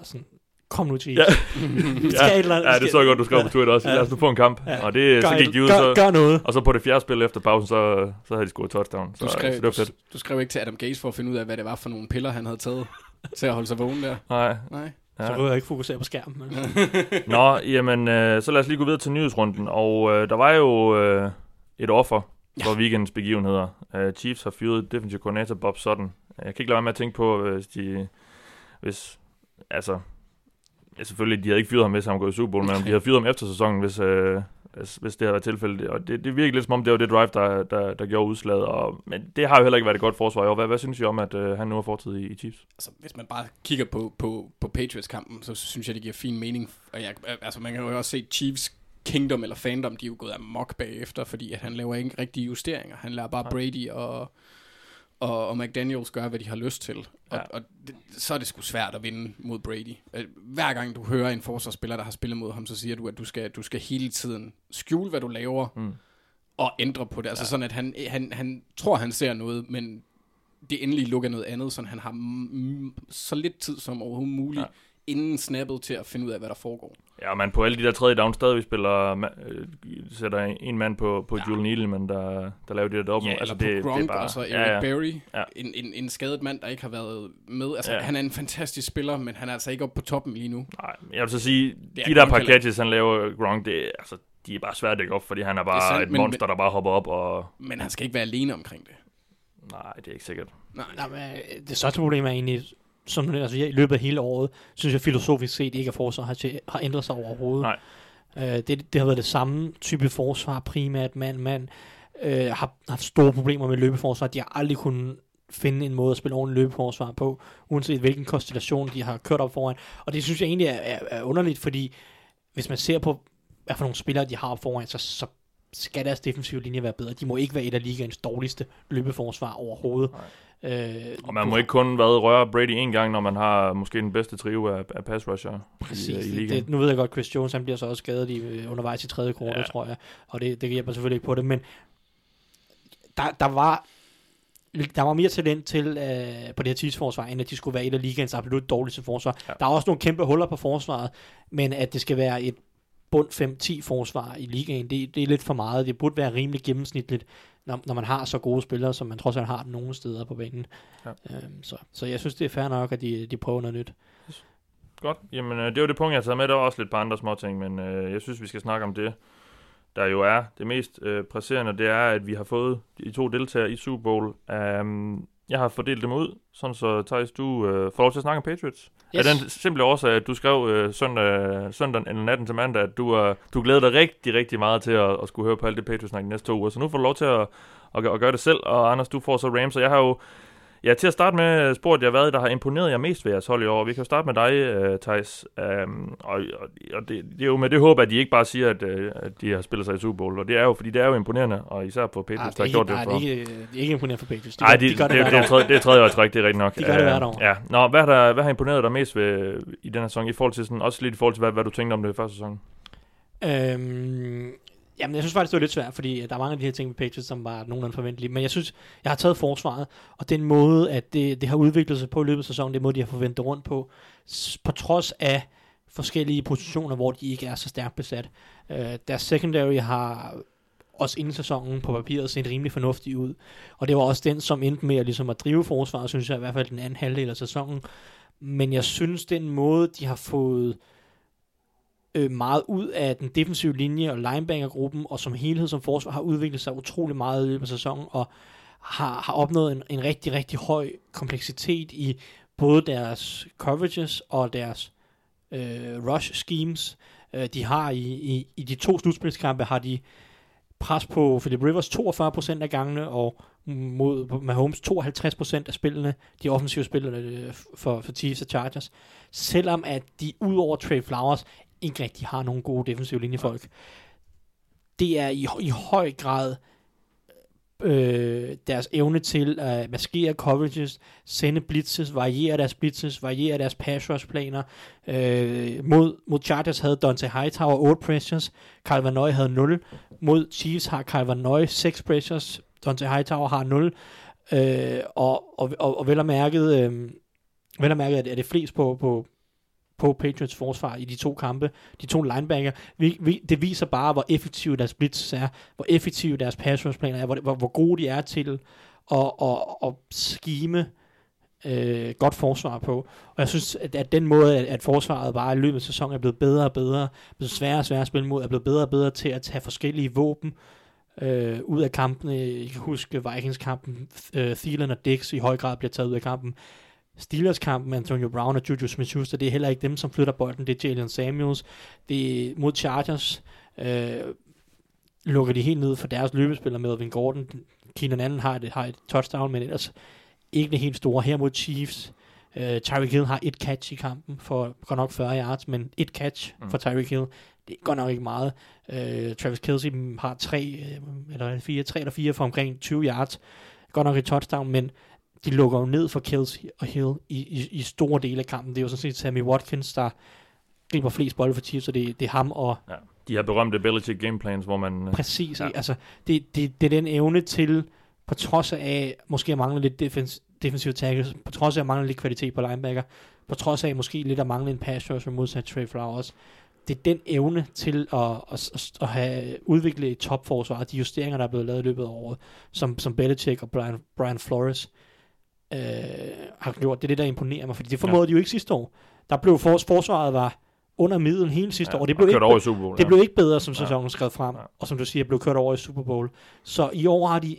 og sådan, kom nu til Ja. Et eller andet- ja, det så jeg godt, du skrev Ja. på Twitter også. Ja. Lad os nu få en kamp. Ja. Og det, så Gør gik et- de ud, gør, så, gør noget. og så på det fjerde spil efter pausen, så, så havde de scoret touchdown. Så, Du så skrev, det var fedt. du, du skrev ikke til Adam Gaze for at finde ud af, hvad det var for nogle piller, han havde taget til at holde sig vågen der. Nej. Nej. Så Ja. behøver jeg ikke fokusere på skærmen. Men. Nå, jamen, øh, så lad os lige gå videre til nyhedsrunden. Og øh, der var jo øh, et offer for ja. weekendens begivenheder. Uh, Chiefs har fyret defensive coordinator Bob Sutton. Jeg kan ikke lade være med at tænke på, hvis de... Hvis, altså, ja, selvfølgelig, de havde ikke fyret ham, hvis han var gået i Super Bowl, men om de havde fyret ham efter sæsonen, hvis, øh, hvis, hvis det havde været tilfældet. Og det, det virkede lidt som om, det var det drive, der, der, der gjorde udslaget. Og, men det har jo heller ikke været et godt forsvar i år. Hvad, hvad synes I om, at øh, han nu har fortid i, i Chiefs? Altså, hvis man bare kigger på, på, på Patriots-kampen, så synes jeg, det giver fin mening. Og jeg, altså, man kan jo også se Chiefs Kingdom eller Fandom, de er jo gået amok bagefter, fordi at han laver ikke rigtige justeringer. Han lader bare Nej. Brady og, og, og McDaniels gøre, hvad de har lyst til. Og, Ja. og det, så er det sgu svært at vinde mod Brady. Øh, Hver gang du hører en forsvarsspiller, der har spillet mod ham, så siger du, at du skal, du skal hele tiden skjule, hvad du laver, Mm. og ændre på det. Altså sådan, at han, han, han tror, han ser noget, men det endelige look er noget andet, så han har m- så lidt tid som overhovedet muligt, Ja. Inden snappet til at finde ud af, hvad der foregår. Ja, man på alle de der tredje down stadig spiller, ma- øh, sætter en mand på, på Ja. Julian Edelman, der, der laver det der dobbelt. Ja, altså eller på Gronk, og så Eric ja, ja. Berry, Ja. en, en, en skadet mand, der ikke har været med. Altså, Ja. han er en fantastisk spiller, men han er altså ikke oppe på toppen lige nu. Nej, jeg vil så sige, er de der par catches, han laver Gronk, det, er- altså, de er bare svært at dække op, fordi han er bare Det er sandt, et men- monster, der bare hopper op, og Men han skal ikke være alene omkring det. nej, det er ikke sikkert. Nej, Nej, men, øh, det største problem er egentlig, som altså, jeg, i løbet af hele året, synes jeg filosofisk set ikke, at forsvar har, til, har ændret sig overhovedet. Nej. Øh, det, det har været det samme type forsvar, primært mand, mand. Øh, har haft store problemer med løbeforsvar. De har aldrig kunnet finde en måde at spille ordentligt løbeforsvar på, uanset hvilken konstellation de har kørt op foran. Og det synes jeg egentlig er, er, er underligt, fordi hvis man ser på, hvad for nogle spillere de har op foran, så, så skal deres defensive linje være bedre. De må ikke være et af ligaens dårligste løbeforsvar overhovedet. Øh, Og man må ikke kun hvad, røre Brady en gang, når man har måske den bedste trio af, af pass rusher Præcis. i, i det, ligaen. det, nu ved jeg godt, Chris Jones han bliver så også skadet i, øh, undervejs i tredje kvartal, ja. Tror jeg. Og det, det hjælper selvfølgelig ikke på det. Men der, der var der var mere talent til øh, på det her Chiefs forsvar, end at de skulle være et af ligaens absolut dårligste forsvar. Ja. Der er også nogle kæmpe huller på forsvaret, men at det skal være et bund 5-10 forsvar i ligaen, det, det er lidt for meget. Det burde være rimelig gennemsnitligt, når, når man har så gode spillere, som man trods alt har nogle steder på banen. Ja. Øhm, så, så jeg synes, det er fair nok, at de, de prøver noget nyt. Godt. Jamen, øh, det var det punkt, jeg har taget med. Der var også lidt på andre små ting, men øh, jeg synes, vi skal snakke om det, der jo er det mest øh, presserende. Det er, at vi har fået de to deltagere i Super Bowl. Um, jeg har fordelt dem ud, sådan så Thijs, du øh, får lov til at snakke om Patriots. Yes. Af den simple årsag, at du skrev øh, søndag, søndag eller natten til mandag, at du, øh, du glæder dig rigtig, rigtig meget til at, at skulle høre på alt det Patriots-snak de næste to uger. Så nu får du lov til at, at, at gøre det selv, og Anders, du får så Rams. Og jeg har jo Ja, til at starte med spurgt jeg, hvad der har imponeret jer mest ved jeres hold i år. Vi kan jo starte med dig, uh, Thijs. Um, og og, og det, det, er jo med det håb, at de ikke bare siger, at, uh, at de har spillet sig i Super Bowl. Og det er jo, fordi det er jo imponerende, og især på Patriots, der har gjort det nej, for... det er ikke, det er ikke imponerende for Patriots. De, Nej, de, de gør det, det, det, det, tredje, det er tredje år træk, det er rigtigt nok. De gør det Øh, hvert år. Ja. Nå, hvad, der, hvad har imponeret dig mest ved, i den her sæson, i forhold til sådan, også lidt i forhold til, hvad, hvad du tænkte om det i første sæson? Øhm, jamen, jeg synes faktisk, det var lidt svært, fordi øh, der er mange af de her ting med Patriots, som var nogenlunde forventelige. Men jeg synes, jeg har taget forsvaret, og den måde, at det, det har udviklet sig på i løbet af sæsonen, den måde, de har forventet rundt på, på trods af forskellige positioner, hvor de ikke er så stærkt besat. Øh, deres secondary har også inden sæsonen på papiret set rimelig fornuftig ud. Og det var også den, som endte med at, ligesom at drive forsvaret, synes jeg i hvert fald den anden halvdel af sæsonen. Men jeg synes, den måde, de har fået øh, Øh, meget ud af den defensive linje og linebackergruppen, og som helhed som forsvar har udviklet sig utrolig meget i løbet af sæsonen, og har, har opnået en, en rigtig, rigtig høj kompleksitet i både deres coverages og deres øh, rush schemes. Øh, de har i, i, i de to slutspilskampe har de pres på Philip Rivers 42% af gangene, og mod Mahomes 52% af spillene, de offensive spillere øh, for, for Chiefs og Chargers. Selvom at de ud over Trey Flowers ikke rigtig har nogen gode defensive linjefolk. Det er i, i høj grad øh, deres evne til at maskere coverages, sende blitzes, variere deres blitzes, variere deres pass rush planer. Øh, mod, mod Chargers havde Dante Hightower 8 pressures, Carl Van Noy havde 0. Mod Chiefs har Carl Van Noy 6 pressures, Dante Hightower har 0. Øh, og, og, og, og vel og mærket, øh, vel at mærke, er det flest på, på, på Patriots forsvar i de to kampe, de to linebacker. Vi, vi, det viser bare, hvor effektive deres blitz er, hvor effektive deres pass rush er, hvor, hvor, hvor gode de er til at, at, at skime øh, godt forsvar på. Og jeg synes, at, at den måde, at, at forsvaret bare i løbet af sæsonen er blevet bedre og bedre, blevet sværere og sværere at spille mod, er blevet bedre og bedre til at tage forskellige våben øh, ud af kampene. Jeg kan huske Vikings-kampen, øh, Thielen og Dix i høj grad bliver taget ud af kampen. Steelers-kampen, Antonio Brown og Juju Smith-Schuster, det er heller ikke dem, som flytter bolden, det er Jalen Samuels. Det er mod Chargers, øh, lukker de helt ned for deres løbespiller med Melvin Gordon. Keenan Allen har et, har et touchdown, men ellers ikke det helt store. Her mod Chiefs, øh, Tyreek Hill har et catch i kampen for godt nok 40 yards, men et catch Mm. for Tyreek Hill, det er godt nok ikke meget. Øh, Travis Kelce har tre, øh, eller fire, tre eller fire for omkring 20 yards. Godt nok et touchdown, men de lukker jo ned for Kelsey og Hill i, i, i store dele af kampen. Det er jo sådan set Sammy Watkins, der griber flest bolde for Chiefs, så det, det er ham og Ja. De her berømte Belichick gameplans, hvor man... øh, præcis, ja. altså det, det, det er den evne til, på trods af måske at mangle lidt defens, defensive tackles, på trods af at mangle lidt kvalitet på linebacker, på trods af måske lidt at mangle en pass rusher modsat Trey Flowers, det er den evne til at, at, at, at have udviklet et topforsvar, de justeringer, der er blevet lavet i løbet af året, som, som Belichick og Brian, Brian Flores øh, har gjort. Det er det, der imponerer mig, fordi det formåede ja. de jo ikke sidste år. Der blev for, forsvaret var under middel hele sidste ja, år. Det blev, ikke, over i Super Bowl. det ja. blev ikke bedre, som Ja. sæsonen skrev frem, Ja. og som du siger, blev kørt over i Super Bowl. Så i år har de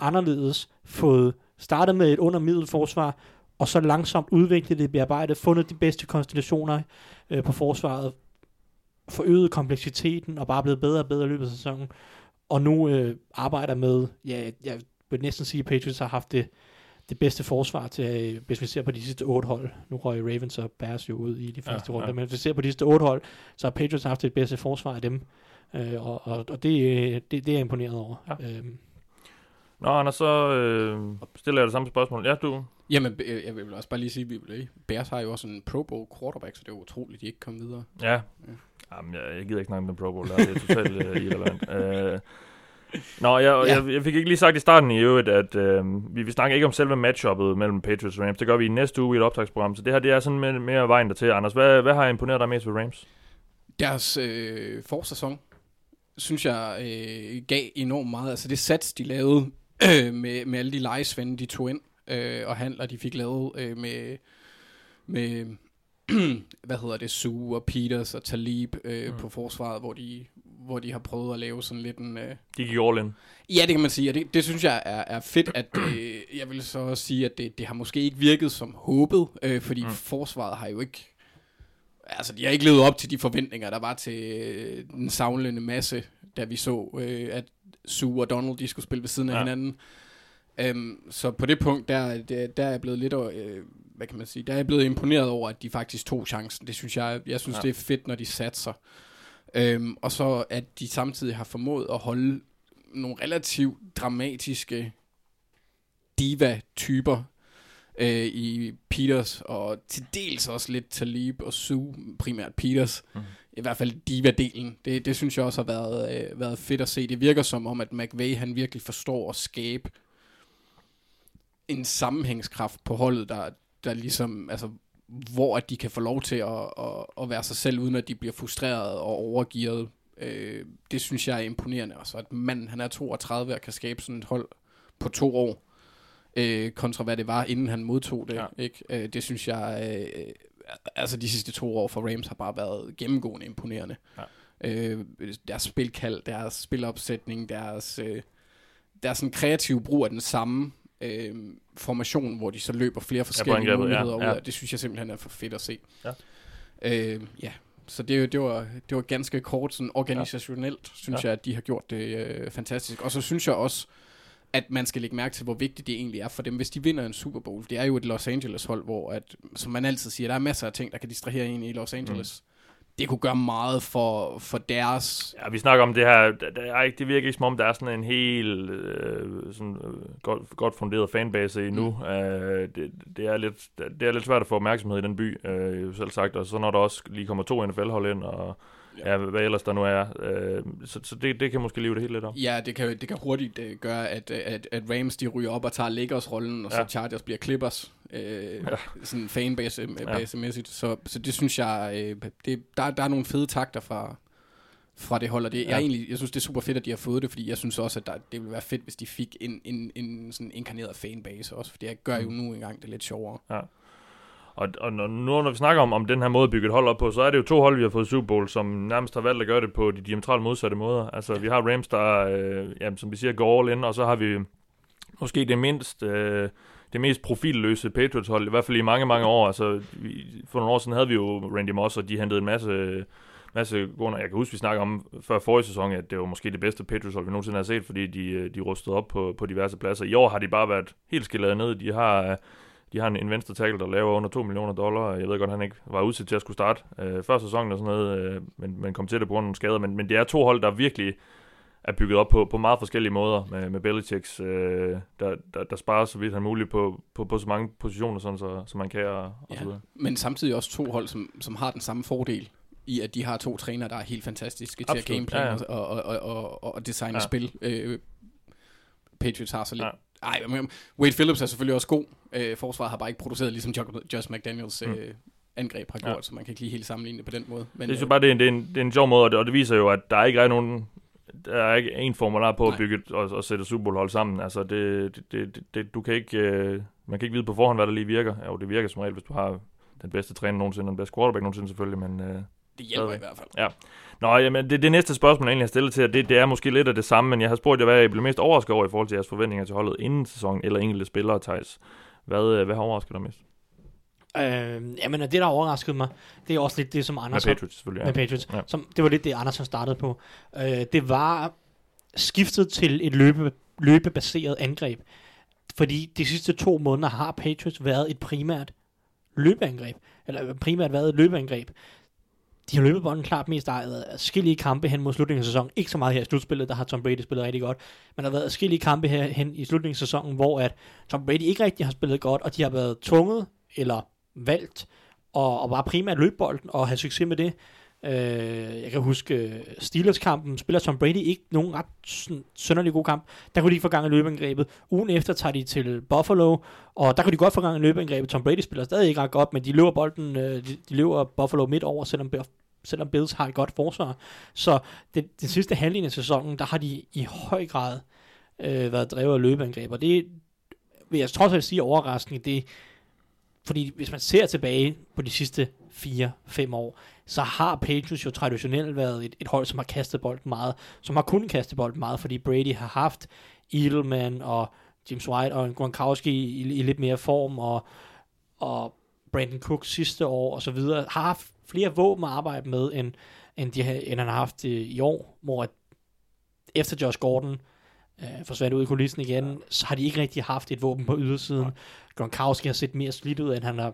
anderledes fået startet med et under middel forsvar, og så langsomt udviklet det, bearbejdet, fundet de bedste konstellationer øh, på forsvaret, forøget kompleksiteten, og bare blevet bedre og bedre i løbet af sæsonen. Og nu øh, arbejder med, ja, jeg vil næsten sige, at Patriots har haft det, det bedste forsvar til, øh, hvis vi ser på de sidste otte hold. Nu røg Ravens og Bears jo ud i de første Ja, ja, runder, ja. men hvis vi ser på de sidste otte hold, så har Patriots haft det bedste forsvar af dem. Øh, og, og, og det, øh, det, det er jeg imponeret over. Ja. Øhm, Nå, Anders, så øh, stiller jeg det samme spørgsmål. Ja, du... Jamen, øh, jeg vil også bare lige sige, at Bears har jo også en Pro Bowl quarterback, så det er utroligt, de ikke kom videre. Ja. Jamen, jeg, jeg gider ikke snakke om den Pro Bowl, der. det er totalt øh, irrelevant. Øh, Nå, jeg, Ja. jeg, jeg fik ikke lige sagt i starten i øvrigt, at øh, vi, vi snakker ikke om selve matchuppet mellem Patriots og Rams. Det gør vi i næste uge i et optagsprogram. Så det her det er sådan mere, mere vejen dertil. Anders, hvad, hvad har imponeret dig mest ved Rams? Deres øh, forsæson, synes jeg, øh, gav enormt meget. Altså det sats, de lavede øh, med, med alle de lejesvende, de tog ind, øh, og handler, de fik lavet øh, med, med hvad hedder det, Sue og Peters og Talib øh, mm. på forsvaret, hvor de, hvor de har prøvet at lave sådan lidt en... Øh, De gik all in. Ja, det kan man sige, og det, det synes jeg er, er fedt, at øh, jeg vil så også sige, at det, det har måske ikke virket som håbet, øh, fordi mm. forsvaret har jo ikke, altså de har ikke levet op til de forventninger, der var til øh, den savlende masse, da vi så, øh, at Sue og Donald, de skulle spille ved siden af Ja. hinanden. Øhm, så på det punkt, der, der, der er jeg blevet lidt, øh, hvad kan man sige, der er jeg blevet imponeret over, at de faktisk tog chancen. Det synes jeg, jeg synes, Ja. ja. det er fedt, når de satser. Øhm, og så at de samtidig har formået at holde nogle relativt dramatiske diva-typer øh, i Peters, og til dels også lidt Talib og Sue, primært Peters. Mm. I hvert fald diva-delen. Det, det synes jeg også har været, øh, været fedt at se. Det virker som om, at McVay han virkelig forstår at skabe en sammenhængskraft på holdet, der, der ligesom, altså, hvor at de kan få lov til at, at, at være sig selv, uden at de bliver frustreret og overgivet. Øh, det synes jeg er imponerende. Altså, at manden, han er 32 og kan skabe sådan et hold på to år, øh, kontra hvad det var, inden han modtog det. Ja. Ikke? Øh, det synes jeg, øh, altså de sidste to år for Rams har bare været gennemgående imponerende. Ja. Øh, deres spilkald, deres spilopsætning, deres, øh, deres sådan kreative brug af den samme øh, formation, hvor de så løber flere forskellige ja, muligheder ja. ud af. Det synes jeg simpelthen er for fedt at se. Ja. Øh, ja. Så det, det, var, det var ganske kort, sådan organisationelt, ja. synes Ja. jeg, at de har gjort det øh, fantastisk. Og så synes jeg også, at man skal lægge mærke til, hvor vigtigt det egentlig er for dem, hvis de vinder en Super Bowl. Det er jo et Los Angeles hold, hvor, at, som man altid siger, der er masser af ting, der kan distrahere en i Los Angeles. Det kunne gøre meget for, for deres... Ja, vi snakker om det her, der er ikke, det virker ikke som om, der er sådan en helt øh, sådan, øh, godt, godt funderet fanbase endnu. Mm. Øh, det, det, er lidt, det er lidt svært at få opmærksomhed i den by, øh, selv sagt, og så når der også lige kommer to NFL-hold ind, og ja. ja, hvad ellers der nu er, øh, så, så det, det kan måske live det helt lidt om. Ja, det kan, det kan hurtigt uh, gøre, at, uh, at, at Rams de ryger op og tager Lakers-rollen, og så Ja. Chargers bliver Clippers. Øh, ja. Sådan fanbase-mæssigt. Så, så det synes jeg, øh, det, der, der er nogle fede takter fra, fra det hold, og det, ja. jeg, egentlig, jeg synes, det er super fedt, at de har fået det, fordi jeg synes også, at der, det ville være fedt, hvis de fik en, en, en sådan inkarneret fanbase også, for det gør jo nu engang det lidt sjovere. Og, og når, nu når vi snakker om, om den her måde at bygge et hold op på, så er det jo to hold, vi har fået i Super Bowl, som nærmest har valgt at gøre det på de diametralt modsatte måder. Altså, vi har Rams, der, øh, jamen, som vi siger, går all in, og så har vi måske det mindst... Øh, det mest profilløse Patriots-hold, i hvert fald i mange, mange år. Altså, vi, for nogle år siden havde vi jo Randy Moss, og de hentede en masse, masse gode... Jeg kan huske, vi snakkede om før forrige sæson, at det var måske det bedste Patriots-hold, vi nogensinde har set, fordi de, øh, de rustede op på, på diverse pladser. I år har de bare været helt skillet ned. De har, de har en, en venstre tackle, der laver under 2 millioner dollar. Jeg ved godt, han ikke var udsat til at skulle starte øh, før sæsonen og sådan noget, øh, men, men kom til det på grund af nogle skader. Men, men det er to hold, der virkelig er bygget op på, på meget forskellige måder med, med Belichicks, øh, der, der, der sparer så vidt han muligt på, på, på så mange positioner, sådan så, så man kan og, og så Ja. videre. Men samtidig også to hold, som, som har den samme fordel i, at de har to trænere, der er helt fantastiske til at Absolut, gameplan ja, ja. og, og, og, og, og designe ja. spil. Øh, Patriots har så lidt... Ja. Ja. Ej, men Wade Phillips er selvfølgelig også god. Øh, forsvaret har bare ikke produceret, ligesom Jo- Josh McDaniels øh, angreb har Mm. Ja. gjort, så man kan ikke lige helt sammenligne det på den måde. Men, Det er jo øh, bare, det er, en, det, er en, det er en sjov måde, og det, og det viser jo, at der er ikke rigtig nogen der er ikke en formular på at Nej. bygge et- og, og sætte Super Bowl hold sammen. Altså, det, det, det, det, du kan ikke, øh, man kan ikke vide på forhånd, hvad der lige virker. Jo, det virker som regel, hvis du har den bedste træner nogensinde, og den bedste quarterback nogensinde selvfølgelig, men... Øh, det hjælper stadigvæk. i hvert fald. Nå, jamen, det, det næste spørgsmål, jeg egentlig har stillet til jer, det, det er måske lidt af det samme, men jeg har spurgt jer, hvad I blev mest overrasket over i forhold til jeres forventninger til holdet inden sæsonen, eller enkelte spillere, Thijs. Hvad, øh, hvad har overrasket dig mest? Øh, jamen, det, der overraskede mig, det er også lidt det, som Med Anders har- Patriots selvfølgelig, med ja. Patriots. Ja. Som, det var lidt det, Andersen startede på. Øh, det var skiftet til et løbe, løbebaseret angreb. Fordi de sidste to måneder har Patriots været et primært løbeangreb. Eller primært været et løbeangreb. De har løbet bolden klart mest ejet af forskellige kampe hen mod slutningen af sæsonen. Ikke så meget her i slutspillet, der har Tom Brady spillet rigtig godt. Men der har været forskellige kampe her hen i slutningen af sæsonen, hvor at Tom Brady ikke rigtig har spillet godt, og de har været tvunget eller valgt og, og bare primært løbe bolden og have succes med det. Øh, jeg kan huske øh, Steelers-kampen, spiller Tom Brady ikke nogen ret sådan, sønderlig god kamp. Der kunne de ikke få gang i løbeangrebet. Ugen efter tager de til Buffalo, og der kunne de godt få gang i løbeangrebet. Tom Brady spiller stadig ikke ret godt, men de løber bolden, øh, de, de løber Buffalo midt over, selvom selvom Bills har et godt forsvar. Så det, den sidste halvdel af sæsonen, der har de i høj grad øh, været drevet af løbeangreb, og det vil jeg trods alt sige overraskende, det fordi hvis man ser tilbage på de sidste 4-5 år, så har Patriots jo traditionelt været et, et hold, som har kastet bolden meget, som har kunnet kaste bolden meget, fordi Brady har haft Edelman og James White og Gronkowski i, i lidt mere form, og, og Brandon Cook sidste år og så videre, har haft flere våben at arbejde med, end, end, de, end han har haft i, i år, hvor efter Josh Gordon øh, forsvandt ud i kulissen igen, ja. så har de ikke rigtig haft et våben på ydersiden. Ja. Gronkowski har set mere slidt ud, end han har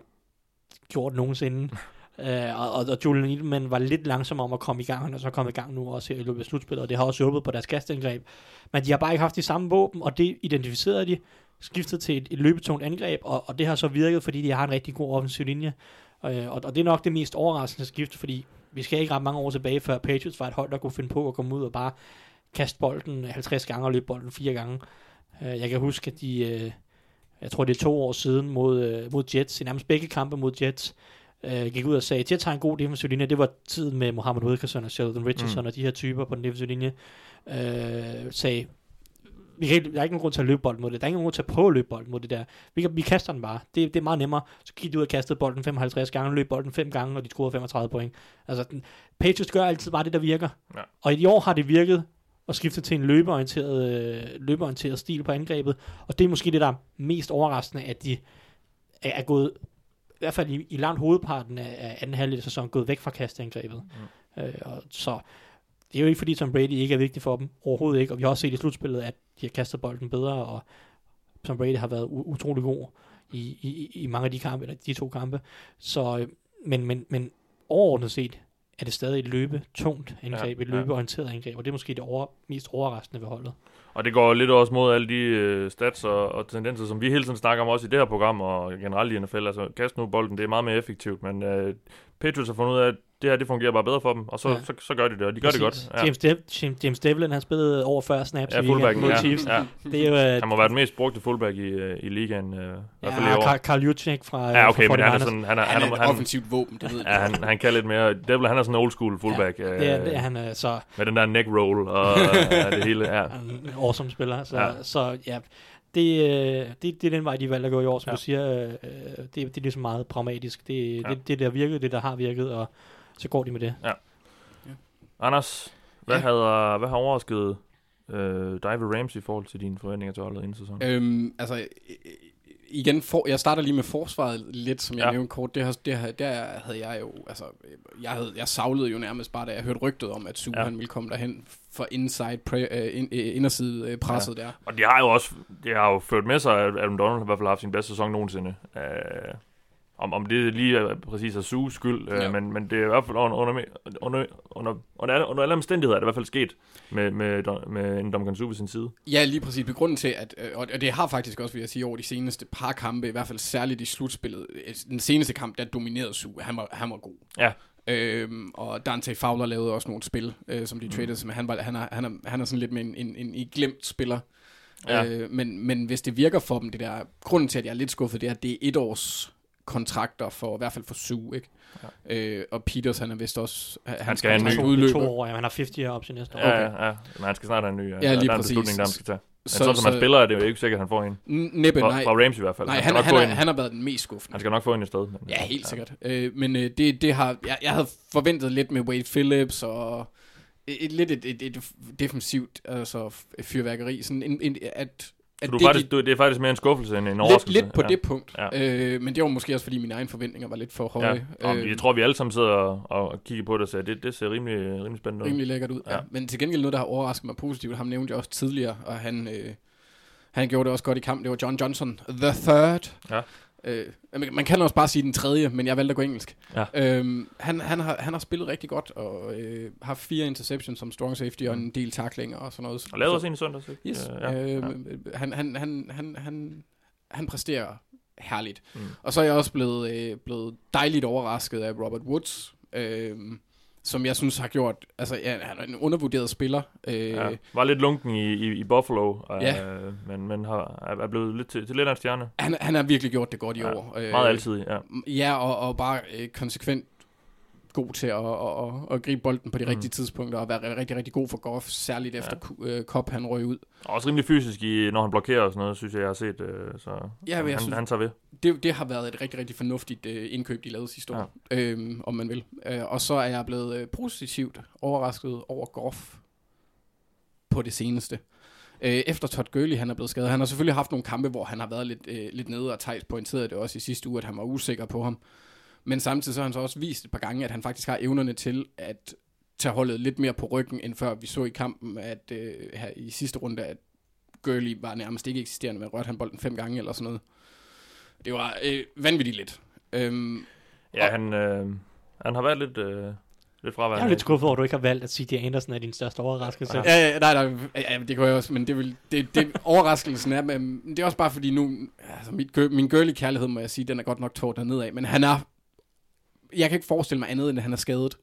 gjort nogensinde. Øh, og, og, Julian Edelman var lidt langsom om at komme i gang, og så kommet i gang nu også her i løbet af slutspillet, og det har også hjulpet på deres kastangreb. Men de har bare ikke haft de samme våben, og det identificerede de, skiftet til et, et løbetungt angreb, og, og det har så virket, fordi de har en rigtig god offensiv linje. Øh, og, og det er nok det mest overraskende skift, fordi vi skal ikke ret mange år tilbage, før Patriots var et hold, der kunne finde på at komme ud og bare kaste bolden 50 gange og løbe bolden fire gange. Øh, jeg kan huske, at de, øh, jeg tror det er to år siden mod, øh, mod Jets, i nærmest begge kampe mod Jets, uh, gik ud og sagde, at Jets har en god defensiv linje. Det var tiden med Mohamed Wilkerson og Sheldon Richardson mm. og de her typer på den defensive linje. Uh, sagde, vi kan, der er ikke nogen grund til at løbe bolden mod det. Der er ikke nogen grund til at prøve at løbe bolden mod det der. Vi, kan, vi kaster den bare. Det, det er meget nemmere. Så gik de ud og kastede bolden 55 gange, løb bolden 5 gange, og de scorede 35 point. Altså, den, Patriots gør altid bare det, der virker. Ja. Og i år har det virket og skifte til en løbeorienteret, øh, løbeorienteret stil på angrebet. Og det er måske det, der er mest overraskende, at de er, er gået, hvert fald i, i langt hovedparten af, af anden halvdel af sæsonen, gået væk fra kasteangrebet. Mm. Øh, og så det er jo ikke fordi Tom Brady ikke er vigtig for dem, overhovedet ikke. Og vi har også set i slutspillet, at de har kastet bolden bedre, og Tom Brady har været utrolig god i, i, i mange af de kampe, eller de to kampe. Så, øh, men, men, men overordnet set, er det stadig et løbe tungt angreb, ja, et løbeorienteret ja. angreb, og det er måske det over, mest overraskende ved holdet. Og det går lidt også mod alle de uh, stats og, og tendenser, som vi hele tiden snakker om også i det her program, og generelt i NFL. Altså, kast nu bolden, det er meget mere effektivt, men uh, Patriots har fundet ud af, at det her det fungerer bare bedre for dem, og så, ja. så, så, så gør de det, og de gør Præcis. det godt. Ja. James, De- James Devlin har spillet over 40 snaps ja, i weekenden mod ja. Chiefs. Ja. Det er jo, uh, han må være den mest brugte fullback i, uh, i ligaen, uh, i hvert fald i år. Carl Juchek fra Ja, okay, fra men han er sådan... Han er, han er, han er et offensivt våben, det ved ja, han, han kan lidt mere... Devlin, han er sådan en old school fullback. Ja, det, er, det er han uh, så... Med den der neck roll og uh, det hele, ja. En awesome spiller, så ja, så, ja det, det, det er den vej, de valgte at gå i år, som ja. du siger. Øh, det, det er ligesom meget pragmatisk. Det, ja. det, det der virkede, det der har virket, og så går de med det. Ja. ja. Anders, hvad, ja. havde, hvad har overrasket øh, dig ved Rams i forhold til dine forventninger til holdet inden sæsonen? Øhm, altså, igen, for, jeg starter lige med forsvaret lidt, som jeg ja. nævnte kort. Det, har, det har, der havde jeg jo, altså, jeg, havde, jeg savlede jo nærmest bare, da jeg hørte rygtet om, at Super ja. han ville komme derhen for inside, pre, uh, in, uh, inderside uh, presset ja. der. Og de har jo også, de har jo ført med sig, at Adam Donald har i hvert fald haft sin bedste sæson nogensinde. Uh, om, om det lige er præcis er Sues skyld, øh, ja. øh, men, men det er i hvert fald under, under, under, under, under, under alle omstændigheder er det i hvert fald sket med, med, med en Domgan Su ved sin side. Ja, lige præcis. Begrunden til, at, øh, og det har faktisk også, vil jeg sige, over de seneste par kampe, i hvert fald særligt i slutspillet, øh, den seneste kamp, der dominerede Su, han var, han var god. Ja. Øhm, og Dante Fowler lavede også nogle spil, øh, som de mm. traded, men han, var, han, er, han, er, han er sådan lidt med en, en, en, en glemt spiller. Ja. Øh, men, men hvis det virker for dem, det der, grunden til, at jeg er lidt skuffet, det er, at det er et års kontrakter for, i hvert fald for Sue, ikke? Ja. Øh, og Peters, han er vist også... Han, han skal have en ny udløber. To år, ja, han har 50 år op til næste år. Ja, okay. ja, ja, men han skal snart have en ny. Ja, ja lige der er præcis. en beslutning, der han skal tage. Men så, sådan som han spiller, er det jo ikke sikkert, at han får en. Næppe, fra, nej. Fra Rams i hvert fald. Nej, han, han, han, er, han har været den mest skuffende. Han skal nok få en i stedet. Men, ja, helt ja. sikkert. Øh, men øh, det, det har... Jeg, jeg havde forventet lidt med Wade Phillips og et, et, lidt et, et, et defensivt altså, fyrværkeri. Sådan en, en, at at du det, faktisk, du, det er faktisk mere en skuffelse end en overraskelse. Lidt, lidt på ja. det punkt. Ja. Øh, men det var måske også, fordi mine egne forventninger var lidt for høje. Ja. øh, jeg tror, vi alle sammen sidder og, og kigger på det og siger, det, det ser rimelig, rimelig spændende ud. Rimelig lækkert ud, ja. ja. Men til gengæld noget, der har overrasket mig positivt, ham nævnte jeg også tidligere, og han, øh, han gjorde det også godt i kamp. Det var John Johnson, the third. Ja. Øh, man kan også bare sige den tredje, men jeg valgte at gå engelsk. Ja. Øhm, han, han, har, han har spillet rigtig godt, og øh, har fire interceptions som strong safety, og en del tacklinger og sådan noget. Og lavede også en i søndags? Yes. Ja, ja, øh, ja. Han, han, han, han, han, han præsterer herligt. Mm. Og så er jeg også blevet, øh, blevet dejligt overrasket af Robert Woods. Øh, som jeg synes har gjort, altså ja, han er en undervurderet spiller. Øh, Ja. Var lidt lunken i, i, i Buffalo, Ja. øh, men, men har, er er blevet lidt til, til lidt af en stjerne. han, han har virkelig gjort det godt i Ja, år. Øh, Meget altid, ja. Ja, og, og bare øh, konsekvent god til at, at, at, at gribe bolden på de Mm. rigtige tidspunkter, og være rigtig, rigtig god for Goff, særligt efter ja. øh, Kopp han røg ud. Og også rimelig fysisk, i, når han blokerer og sådan noget, synes jeg, jeg har set. Øh, så Ja, men jeg han, synes- han tager ved. Det, det har været et rigtig, rigtig fornuftigt øh, indkøb, de lavede sidste år, ja. øhm, om man vil. Og så er jeg blevet positivt overrasket over Goff på det seneste. Øh, efter Todd Gurley, han er blevet skadet. Han har selvfølgelig haft nogle kampe, hvor han har været lidt, øh, lidt nede, og Thijs pointerede det også i sidste uge, at han var usikker på ham. Men samtidig så har han så også vist et par gange, at han faktisk har evnerne til at tage holdet lidt mere på ryggen, end før vi så i kampen, at øh, her i sidste runde, at Gurley var nærmest ikke eksisterende, men rørte han bolden fem gange eller sådan noget. Det var øh, vanvittigt lidt. Øhm, Ja, Og- han, øh, han har været lidt, øh, lidt Jeg fraværende. er lidt skuffet over, at du ikke har valgt, at CJ Anderson er din største overraskelse. Ja. ja, ja, nej, nej, ja, det kunne jeg også, men det, vil, det, det overraskelsen er, men det er også bare fordi nu, altså mit, min girly kærlighed, må jeg sige, den er godt nok tårt dernede af, men han er, jeg kan ikke forestille mig andet, end at han er skadet.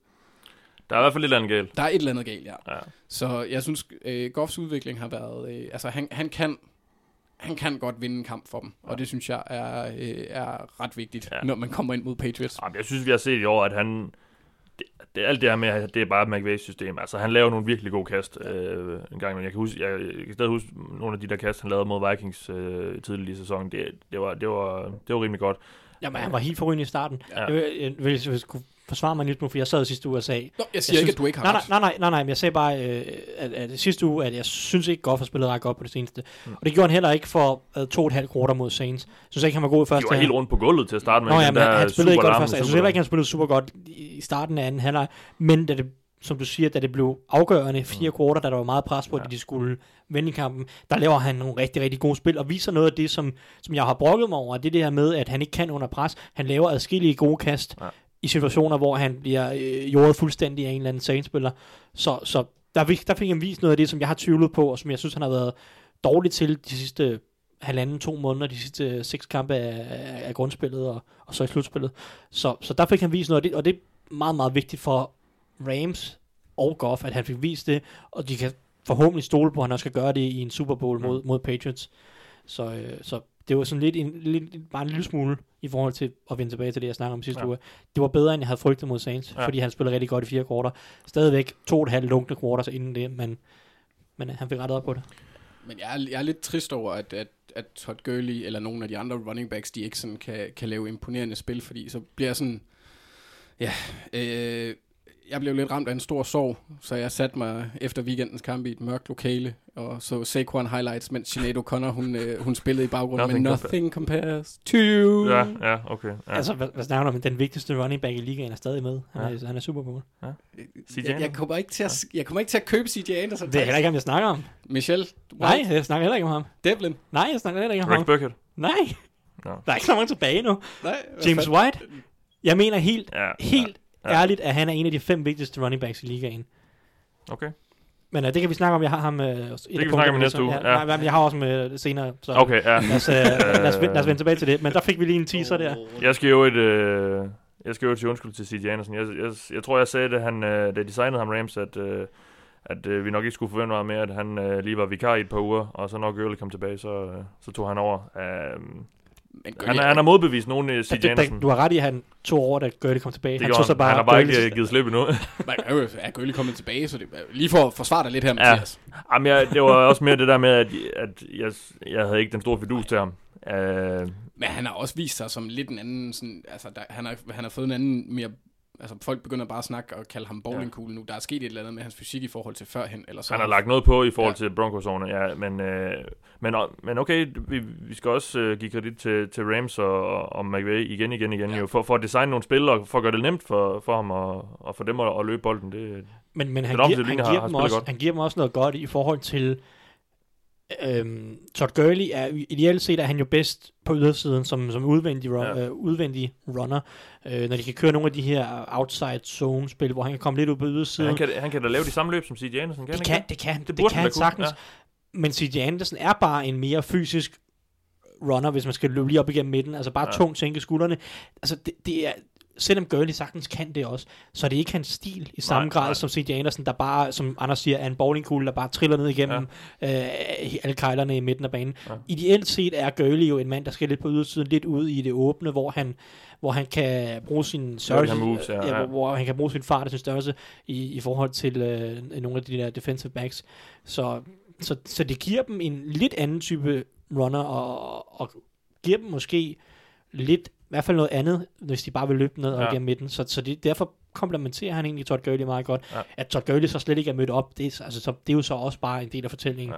Der er i hvert fald lidt andet galt. Der er et eller andet galt, ja. Ja. Så jeg synes, øh, Goffs udvikling har været, øh, altså han, han kan, han kan godt vinde en kamp for dem, og det synes jeg er, øh, er ret vigtigt, Ja. ja. når man kommer ind mod Patriots. Jamen, jeg synes, vi har set i år, at han... Det, det, alt det her med, det er bare et McVay's system. Altså, han laver nogle virkelig gode kast øh, en gang. Men jeg kan, huske, jeg, jeg kan stadig huske nogle af de der kast, han lavede mod Vikings øh, tidligere i sæsonen. Det, det, var, det, var, det var rimelig godt. Jamen, han var helt forrygende i starten. Ja. Jeg, vil, jeg, jeg, vil kunne forsvare mig lidt nu, for jeg sad sidste uge og sagde... Nå, jeg siger jeg ikke, synes- at du ikke har nej, nej, nej, nej, nej, men jeg sagde bare, øh, at, at sidste uge, at jeg synes ikke, Goff har spillet ret godt på det seneste. Mm. Og det gjorde han heller ikke for øh, to og et halvt quarter mod Saints. Jeg synes ikke, han var god i første var helt rundt på gulvet til at starte med. Nå ja, men der han spillede ikke godt første. Jeg synes heller ikke, han spillede super godt i i starten af anden halvleg. Men da det, som du siger, da det blev afgørende fire quarter, da der var meget pres på, Ja. at de skulle vinde i kampen, der laver han nogle rigtig, rigtig gode spil, og viser noget af det, som, som jeg har brokket mig over, det er det her med, at han ikke kan under pres. Han laver adskillige gode kast Ja. i situationer, hvor han bliver øh, jordet fuldstændig af en eller anden Saints-spiller. Så, så der, der fik han vist noget af det, som jeg har tvivlet på, og som jeg synes, han har været dårlig til de sidste halvanden, to måneder, de sidste seks kampe af, af, af grundspillet og, og så i slutspillet. Så, så der fik han vist noget af det, og det er meget, meget vigtigt for Rams og Goff, at han fik vist det, og de kan forhåbentlig stole på, at han også skal gøre det i en Super Bowl mod, mod Patriots. Så, øh, så det var sådan lidt, en, lidt, bare en lille smule i forhold til at vende tilbage til det, jeg snakkede om sidste Ja. uge. Det var bedre, end jeg havde frygtet mod Saints, Ja. fordi han spillede rigtig godt i fire kvarter. Stadigvæk to og et halvt lunkne quarters inden det, men, men øh, han fik rettet op på det. Men jeg er, jeg er lidt trist over, at, at, at Todd Gurley eller nogle af de andre running backs, de ikke sådan kan, kan lave imponerende spil, fordi så bliver sådan... Ja, øh, jeg blev lidt ramt af en stor sorg, så jeg satte mig efter weekendens kamp i et mørkt lokale, og så Saquon highlights, mens Sinead O'Connor, hun, øh, hun spillede i baggrunden, Nothing compa- nothing compares to... Ja, ja, okay. Ja. Ja. Altså, hvad, hvad snakker du om? Den vigtigste running back i ligaen er stadig med. Han, Ja. er, han er Super Bowl. CJ jeg, jeg, kommer ikke til at, jeg kommer ikke til at købe CJ Anderson. Det er heller ikke ham, jeg snakker om. Michel, Nej, jeg snakker heller ikke om ham. Devlin. Nej, jeg snakker heller ikke om Rex ham. Burkhead. Nej, Nå. der er ikke så mange tilbage nu. Nej, James fanden? White. Jeg mener helt, Ja, helt Ja. Ja. ærligt, at han er en af de fem vigtigste running backs i ligaen. Okay. Men uh, det kan vi snakke om. Jeg har ham... Uh, det kan vi snakke om næste uge, Ja, ja. Nej, men jeg har også med senere. Så Okay, ja. lad, os, uh, lad, os, lad os vende tilbage til det. Men der fik vi lige en teaser der. Jeg skal jo et... Øh, jeg skal jo til undskyld til C.J. Anderson. Jeg, jeg, jeg tror, jeg sagde det, han, øh, da de signede ham Rams, at, øh, at øh, vi nok ikke skulle forvente meget mere, at han øh, lige var vikar i et par uger, og så når Gurley kom tilbage, så, øh, så tog han over. Øh, Men han, han har modbevist nogen i det, Anderson. du har ret i, at han tog over, da Gurley kom tilbage. Det han tog så han. bare han har bare Gurley's- ikke givet slip endnu. Man er er Gurley kommet tilbage, så det lige for at forsvare dig lidt her, Ja. Mathias. Jamen, jeg, det var også mere det der med, at, at jeg, jeg havde ikke den store fidus til ham. Øh, Men han har også vist sig som lidt en anden, sådan, altså der, han, har, han har fået en anden mere, altså folk begynder bare at snakke og kalde ham bowlingkugle nu. Der er sket et eller andet med hans fysik i forhold til førhen, eller så. han har lagt noget på i forhold Ja. ja. til broncos ja, men, øh, men, men okay, vi, vi skal også øh, give kredit til, til Rams og, og McVay igen, igen, igen, Ja. ja. jo, for, for at designe nogle spil, og for at gøre det nemt for, for ham, og, og for dem at, at løbe bolden. Det, Men, men han, giver, han, linje har- giver har dem også, godt. han giver dem også noget godt i forhold til... Øhm, Todd Gurley er ideelt set er han jo bedst på ydersiden som, som udvendig, run, Ja. øh, udvendig runner. Øh, når de kan køre nogle af de her outside zone spil, hvor han kan komme lidt ud på ydersiden. han, kan, han kan da lave de samme løb som C.J. Anderson, kan det, kan, ikke det kan, det, det, burde kan han sagtens. ja. Men CJ Anderson er bare en mere fysisk runner, hvis man skal løbe lige op igennem midten. Altså bare Ja. ja. tungt tænke skuldrene. Altså det, det er selvom Gurley sagtens kan det også, så er det ikke hans stil i samme Nej, grad nej. som C.J. Anderson, der bare, som Anders siger, er en bowlingkugle, der bare triller ned igennem ja. øh, alle kejlerne i midten af banen. Ja. Ideelt set er Gurley jo en mand, der skal lidt på ydersiden, lidt ud i det åbne, hvor han, hvor han kan bruge sin størrelse, moves, ja, ja. Hvor, hvor han kan bruge sin fart og sin størrelse i, i forhold til øh, nogle af de der defensive backs. Så, så, så det giver dem en lidt anden type runner, og, og giver dem måske lidt, i hvert fald noget andet, hvis de bare vil løbe ned og Ja. igennem midten. Så, så det, derfor komplementerer han egentlig Todd Gurley meget godt. Ja. At Todd Gurley så slet ikke er mødt op, det er, altså, så, det er jo så også bare en del af fortællingen.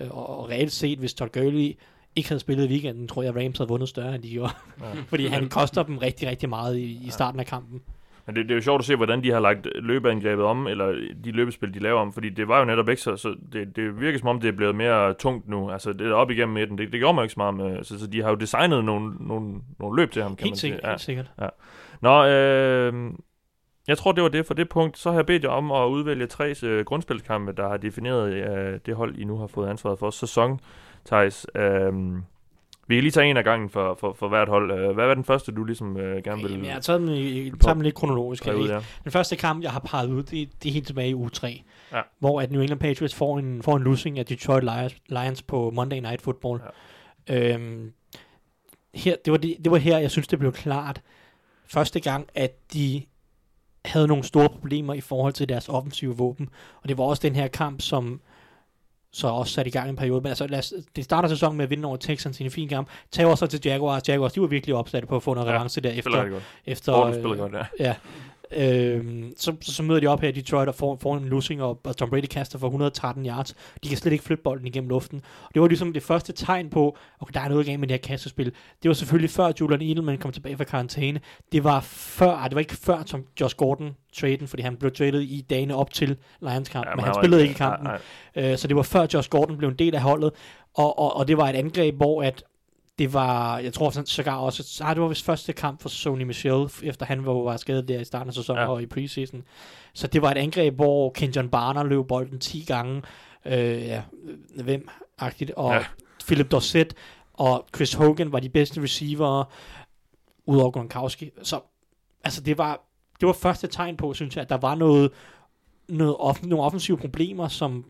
Ja. Øh, og, og reelt set, hvis Todd Gurley ikke havde spillet i weekenden, tror jeg, Rams havde vundet større, end de gjorde. Ja. Fordi han koster dem rigtig, rigtig meget i, i starten af kampen. Men det, det er jo sjovt at se, hvordan de har lagt løbeangrebet om, eller de løbespil, de laver om, fordi det var jo netop ikke så, så det, det virker som om, det er blevet mere tungt nu. Altså, det er op igennem midten, det, det gjorde man jo ikke så meget med, så, så de har jo designet nogle, nogle, nogle løb til ham, kan Helt man sikkert, sige. Ja. helt sikkert. Nå, øh, jeg tror, det var det for det punkt. Så har jeg bedt jer om at udvælge tre øh, grundspilskampe, der har defineret øh, det hold, I nu har fået ansvaret for sæson, Thijs. Øh, vi kan lige tage en af gangen for, for, for hvert hold. Øh, Hvad var den første, du ligesom øh, gerne vil Jamen, jeg har taget dem, i, taget dem lidt kronologisk. ud ja. Den første kamp, jeg har peget ud, det, det er helt tilbage i uge 3. Ja. Hvor at New England Patriots får en, får en losing af Detroit Lions, Lions på Monday Night Football. Ja. Øhm, her, det, var det, det var her, jeg synes, det blev klart første gang, at de havde nogle store problemer i forhold til deres offensive våben. Og det var også den her kamp, som så også sat i gang en periode. Men altså, lad os, det starter sæsonen med at vinde over Texans i en fin kamp. Tager så til Jaguars. Jaguars, de var virkelig opsatte på at få noget Ja, revanche der efter, efter, spiller godt, ja. Ja. Øhm, så, så, møder de op her i Detroit og får, får en losing, og, og Tom Brady kaster for 113 yards. De kan slet ikke flytte bolden igennem luften. Og det var ligesom det første tegn på, okay, der er noget galt med det her kastespil. Det var selvfølgelig før Julian Edelman kom tilbage fra karantæne. Det var før, ej, det var ikke før som Josh Gordon traden, fordi han blev traded i dagene op til Lions kamp, ja, men han spillede ikke i kampen. Nej, nej. Øh, så det var før Josh Gordon blev en del af holdet, og, og, og det var et angreb, hvor at det var, jeg tror sådan, sågar også, ah, det var vist første kamp for Sony Michel, efter han var, var skadet der i starten af sæsonen Ja. og i preseason. Så det var et angreb, hvor Kenjon Barner løb bolden 10 gange, øh, ja, hvem agtigt, og Ja. Philip Dorsett og Chris Hogan var de bedste receiver, udover Gronkowski. Så altså det var, det var første tegn på, synes jeg, at der var noget, noget off, nogle offensive problemer, som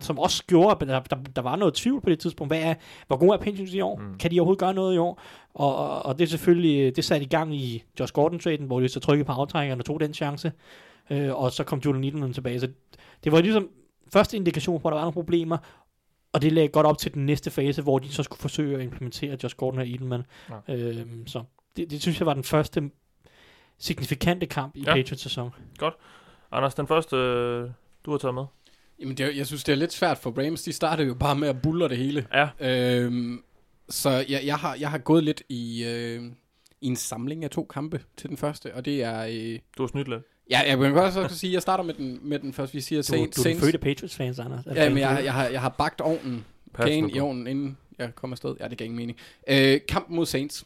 som også gjorde, at der, der, der var noget tvivl på det tidspunkt. Hvad er, hvor god er Patriots i år? Mm. Kan de overhovedet gøre noget i år? Og, og, og det er selvfølgelig, det satte i gang i Josh Gordon-traden, hvor de så trykkede på aftrækkerne og tog den chance. Øh, og så kom Julian Edelman tilbage. Så det var ligesom første indikation på, at der var nogle problemer, og det lagde godt op til den næste fase, hvor de så skulle forsøge at implementere Josh Gordon og Edelman. Ja. Øh, så det, det synes jeg var den første signifikante kamp i Ja. ja. Patriots sæson. Anders, den første, øh, du har taget med. Jamen, det, er- jeg synes, det er lidt svært for Rams. De startede jo bare med at buller det hele. Ja, Øhm, så jeg, jeg, har, jeg har gået lidt i, øh, i en samling af to kampe til den første, og det er... Øh, du har snydt lidt. ja, jeg vil godt så sige, at jeg starter med den, med den første, vi siger Du, du Saints. er den fødte Patriots-fans, Anders. Ja, men jeg, jeg, har, jeg har bagt ovnen, kagen nu i ovnen, inden jeg kom afsted. Ja, det gav ingen mening. Øh, kampen mod Saints.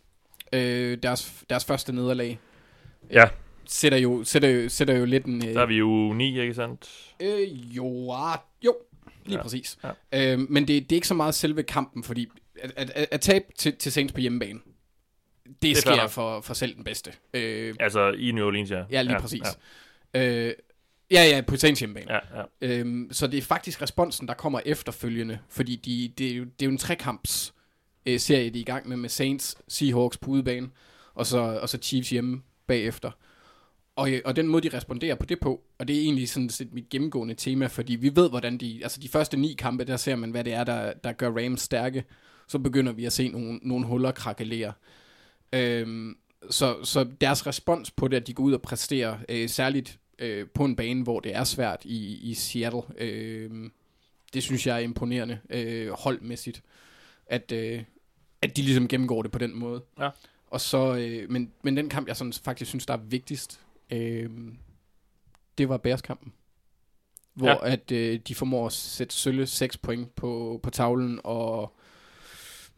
Øh, deres, deres første nederlag. Ja. Sætter jo, sætter, jo, sætter jo lidt en... Øh, Der er vi jo 9, ikke sandt? Øh, jo, ah, jo, lige Ja, ja, præcis. ja. Øh, men det, det er ikke så meget selve kampen, fordi at, at, at, at tabe til, til Saints på hjemmebane, det, det sker for, for selv den bedste. Øh, Altså i New Orleans, ja. ja, lige præcis. Ja. Øh, ja, ja, på Saints hjemmebane. Ja, ja. Øhm, så det er faktisk responsen, der kommer efterfølgende, fordi de, det, er jo, det er jo en trekamps øh, serie, de er i gang med, med Saints, Seahawks på udebane, og så, og så Chiefs hjemme bagefter. Og, øh, og den måde, de responderer på det på, og det er egentlig sådan set mit gennemgående tema, fordi vi ved, hvordan de, altså de første ni kampe, der ser man, hvad det er, der, der gør Rams stærke. Så begynder vi at se nogle, nogle huller krakelere. Øhm, så, så deres respons på det, at de går ud og præsterer, øh, særligt øh, på en bane, hvor det er svært i, i Seattle, øh, det synes jeg er imponerende øh, holdmæssigt, at, øh, at de ligesom gennemgår det på den måde. Ja. Og så, øh, men, men den kamp, jeg sådan faktisk synes, der er vigtigst, øh, det var Bears-kampen. Hvor Ja. at øh, de formår at sætte sølle 6 point på, på tavlen, og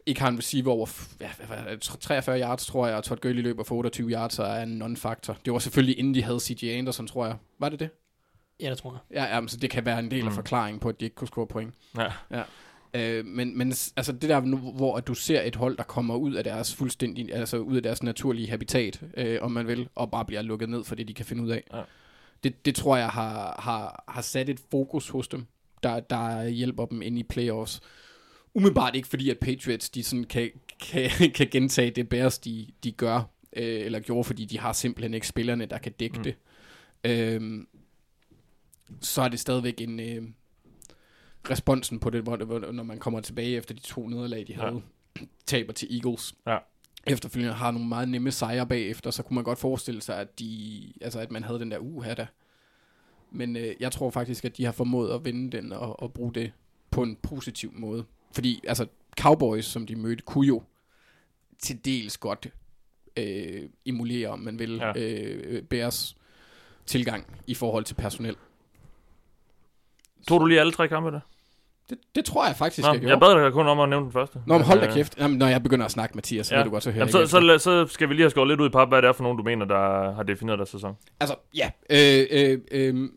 ikke har en receiver over ja, hvad var det, 43 yards, tror jeg, og Todd Gurley løber for 28 yards, og er en non-factor. Det var selvfølgelig inden de havde CJ Anderson, tror jeg. Var det det? Ja, det tror jeg. Ja, ja men så det kan være en del af Mm. forklaringen på, at de ikke kunne score point. ja. Ja. Øh, men, men altså det der, hvor at du ser et hold, der kommer ud af deres fuldstændig, altså ud af deres naturlige habitat, øh, om man vil, og bare bliver lukket ned for det, de kan finde ud af. Ja. Det, det tror jeg har, har, har sat et fokus hos dem, der, der hjælper dem ind i playoffs. Umiddelbart ikke fordi, at Patriots de sådan kan, kan, kan gentage det Bears, de, de gør, øh, eller gjorde, fordi de har simpelthen ikke spillerne, der kan dække mm. det. Øhm, så er det stadigvæk en øh, responsen på det, når man kommer tilbage efter de to nederlag, de Ja. havde, taber til Eagles. Ja. Efterfølgende har nogle meget nemme sejre bagefter, så kunne man godt forestille sig, at, de, altså, at man havde den der uha der. Men øh, jeg tror faktisk, at de har formået at vinde den og, og bruge det på en positiv måde. Fordi altså, Cowboys, som de mødte, kunne jo til dels godt øh, emulere, om man vil, Ja. ja. øh, Bears tilgang i forhold til personel. Tog du lige alle tre kampe der? Det, det tror jeg faktisk, Nå, jeg gjorde. jeg bad dig kun om at nævne den første. Nå, men hold da øh, kæft. Jamen, når jeg begynder at snakke, Mathias, så ja. ved du godt, så hører Jamen, så, så, så, så, skal vi lige have skåret lidt ud i pap, hvad det er for nogen, du mener, der har defineret deres sæson. Altså, ja. Øh, øh, øh,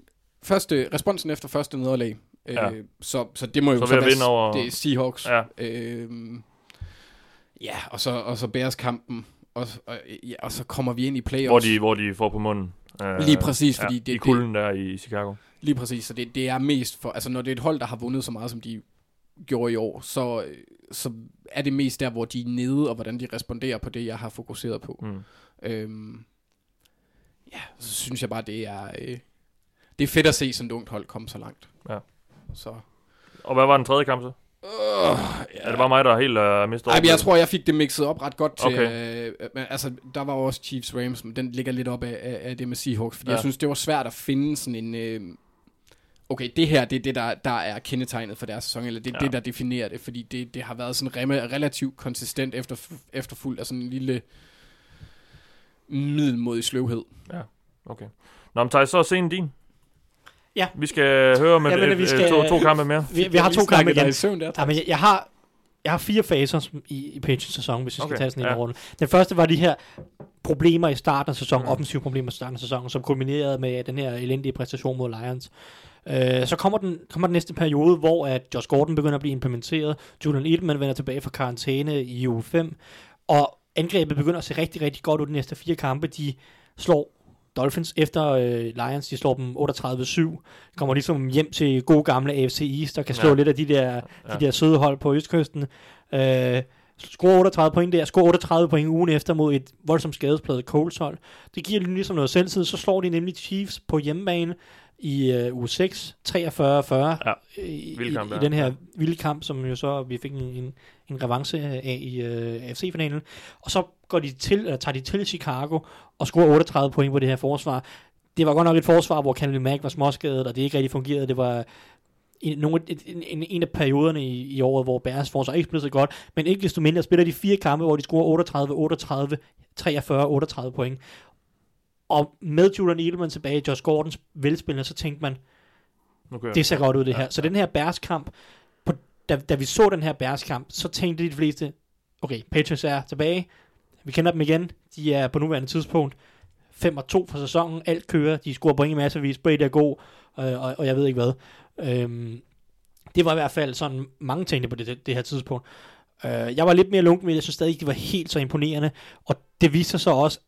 første, responsen efter første nederlag. Øh, Ja. så, så det må jo Så så, være over- det er Seahawks. Ja. Øh, ja, og så, og så Bears kampen. Og, og, ja, og så kommer vi ind i playoffs. Hvor de, hvor de får på munden. Øh, Lige præcis, fordi ja, det- I kulden der i Chicago. Lige præcis, så det, det er mest for, altså når det er et hold, der har vundet så meget, som de gjorde i år, så, øh, så er det mest der, hvor de er nede, og hvordan de responderer på det, jeg har fokuseret på. Mm. Øhm, ja, så synes jeg bare, det er, øh, det er fedt at se sådan et ungt hold komme så langt. Ja. Så. Og hvad var den tredje kamp så? Uh, ja. Er det bare mig, der helt uh, mistet Ej, men jeg tror, jeg fik det mixet op ret godt til, Okay. øh, men, altså, der var også Chiefs Rams, men den ligger lidt op af, af, af det med Seahawks, fordi Ja. jeg synes, det var svært at finde sådan en, øh, okay, det her, det er det, der, der er kendetegnet for deres sæson, eller det er Ja. ja. det, der definerer det, fordi det, det har været sådan rem- relativt konsistent efter, efterfulgt af sådan en lille middelmodig sløvhed. Okay. Nå, men Thijs, så scenen din. Ja. Vi skal høre med Ja, men et, vi skal- to, to kampe mere. Vi, vi har to kampe igen. i søvn der. Ja, men jeg, jeg har jeg har fire faser i, i Patriots sæson, hvis vi skal Okay, tage sådan en ja. ja. runde. Den første var de her problemer i starten af sæsonen, mm. offensive problemer i starten af sæsonen, som kulminerede med den her elendige præstation mod Lions. Øh, så kommer den, kommer den næste periode, hvor at Josh Gordon begynder at blive implementeret, Julian Edelman vender tilbage fra karantæne i uge 5, og angrebet begynder at se rigtig, rigtig godt ud de næste fire kampe. De slår Dolphins efter øh, Lions, de slår dem 38-7, kommer ligesom hjem til gode gamle AFC East, der kan slå Ja. lidt af de der, Ja. de der søde hold på Østkysten. Øh, scorer 38 point der, scorer 38 point ugen efter mod et voldsomt skadespladet Colts hold. Det giver lige ligesom noget selvtid, så slår de nemlig Chiefs på hjemmebane i øh, uge 6, 43-40 Ja, i, i, i den her vilde kamp, som jo så vi fik en, en, en revanche af i øh, AFC-finalen. Og så går de til, eller tager de til Chicago og scorer 38 point på det her forsvar. Det var godt nok et forsvar, hvor Kennedy Mack var småskadet, og det ikke rigtig fungerede. Det var en, nogle, en, en, en af perioderne i, i året, hvor Bears forsvar ikke spillede så godt, men ikke desto mindre spiller de fire kampe, hvor de scorer 38, 38, 43, 38 point. Og med Julian Edelman tilbage, Josh Gordons velspillende, så tænkte man, Okay. det ser godt ud det Ja, her. Så den her Bears kamp, på, da, da vi så den her Bears kamp, så tænkte de fleste, okay, Patriots er tilbage, vi kender dem igen, de er på nuværende tidspunkt 5 og 2 for sæsonen, alt kører, de scorer point i masservis, Brady er god, øh, og, og jeg ved ikke hvad. Øhm, det var i hvert fald sådan mange tænkte på det, det, det her tidspunkt. Øh, jeg var lidt mere lunken, men jeg synes stadig ikke, det var helt så imponerende, og det viste sig så også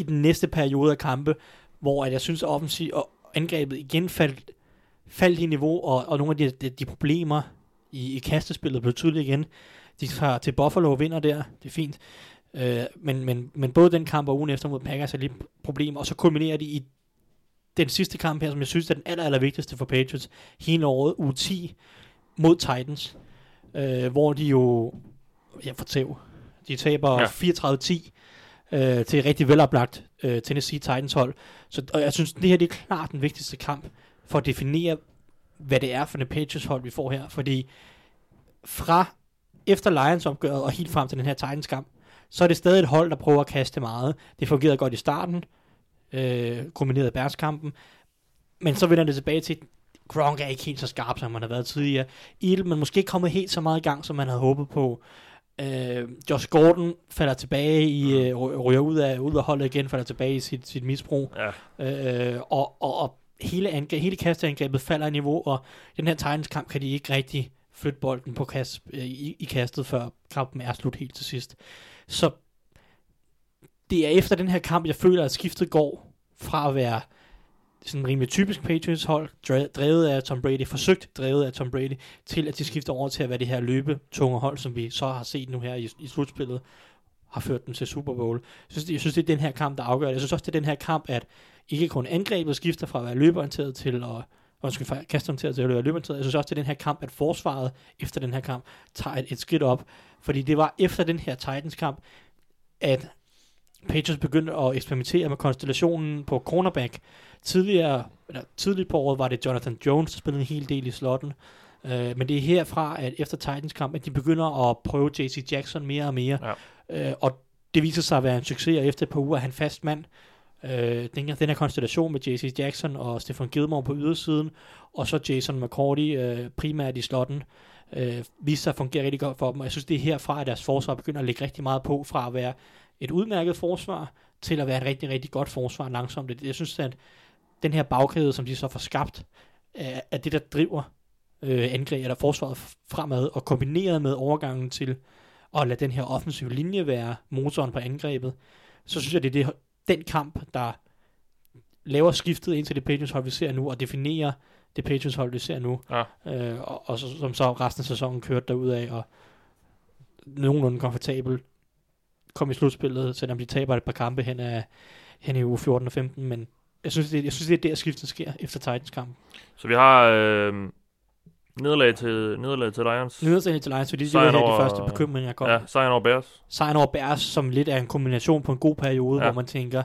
i den næste periode af kampe, hvor at jeg synes, at offensiv og angrebet igen faldt, faldt i niveau, og, og nogle af de, de, de problemer i, i kastespillet blev tydelige igen. De tager til Buffalo og vinder der, det er fint. Øh, men, men, men både den kamp og ugen efter mod Packers er lidt problemer, og så kulminerer de i den sidste kamp her, som jeg synes er den aller, aller vigtigste for Patriots, hele året, uge 10 mod Titans, øh, hvor de jo, jeg tæv, de taber ja. 34-10 øh, til et rigtig veloplagt øh, Tennessee Titans hold. Så og jeg synes, det her det er klart den vigtigste kamp for at definere, hvad det er for en Patriots hold, vi får her. Fordi fra efter Lions opgøret og helt frem til den her Titans kamp, så er det stadig et hold, der prøver at kaste meget. Det fungerede godt i starten, øh, kombineret Bears kampen, men så vender det tilbage til, Gronk er ikke helt så skarp, som man har været tidligere. Edelman måske ikke kommet helt så meget i gang, som man havde håbet på. Øh, Josh Gordon falder tilbage i, øh, ry- ryger ud af, ud af holdet igen, falder tilbage i sit, sit misbrug. Ja. Øh, og, og, og hele, angreb, hele kasteangrebet falder i niveau, og den her Titans kamp kan de ikke rigtig flytte bolden på kast, øh, i, i kastet, før kampen er slut helt til sidst. Så det er efter den her kamp, jeg føler, at skiftet går fra at være sådan en rimelig typisk Patriots hold, drevet af Tom Brady, forsøgt drevet af Tom Brady, til at de skifter over til at være det her løbetunge hold, som vi så har set nu her i, i slutspillet, har ført dem til Super Bowl. Jeg synes, jeg synes, det er den her kamp, der afgør det. Jeg synes også, det er den her kamp, at ikke kun angrebet skifter fra at være løbeorienteret til at undskyld, fra kastorienteret til at være løbeorienteret. Jeg synes også, det er den her kamp, at forsvaret efter den her kamp tager et, et skridt op. Fordi det var efter den her Titans kamp, at Patriots begyndte at eksperimentere med konstellationen på cornerback. Tidligere, eller tidligt på året var det Jonathan Jones, der spillede en hel del i slotten. Uh, men det er herfra, at efter Titans kamp, at de begynder at prøve JC Jackson mere og mere. Ja. Uh, og det viser sig at være en succes, og efter et par uger er han fast mand. Uh, den, her, den her konstellation med JC Jackson og Stefan Gilmore på ydersiden, og så Jason McCourty uh, primært i slotten, uh, viser sig at fungere rigtig godt for dem. Og jeg synes, det er herfra, at deres forsvar begynder at lægge rigtig meget på, fra at være et udmærket forsvar, til at være et rigtig, rigtig godt forsvar langsomt. Jeg synes, at den her bagkæde, som de så får skabt, er det, der driver øh, angreb eller forsvaret fremad, og kombineret med overgangen til at lade den her offensive linje være motoren på angrebet, så synes jeg, det er det, den kamp, der laver skiftet ind til det Patriots hold, vi ser nu, og definerer det Patriots hold, vi ser nu, Ja. øh, og, og så, som så resten af sæsonen kørte derud af, og nogenlunde komfortabel kom i slutspillet, selvom de taber et par kampe hen, af, hen i uge 14 og 15, men jeg synes, det, jeg synes, det er der skiftet sker efter Titans kamp. Så vi har øh, nederlag til, nederlag til Lions. Nederlag til Lions, fordi det var her de første bekymringer kom. Ja, sejren over Bears. Sejren over Bears, som lidt er en kombination på en god periode, Ja. ja. hvor man tænker,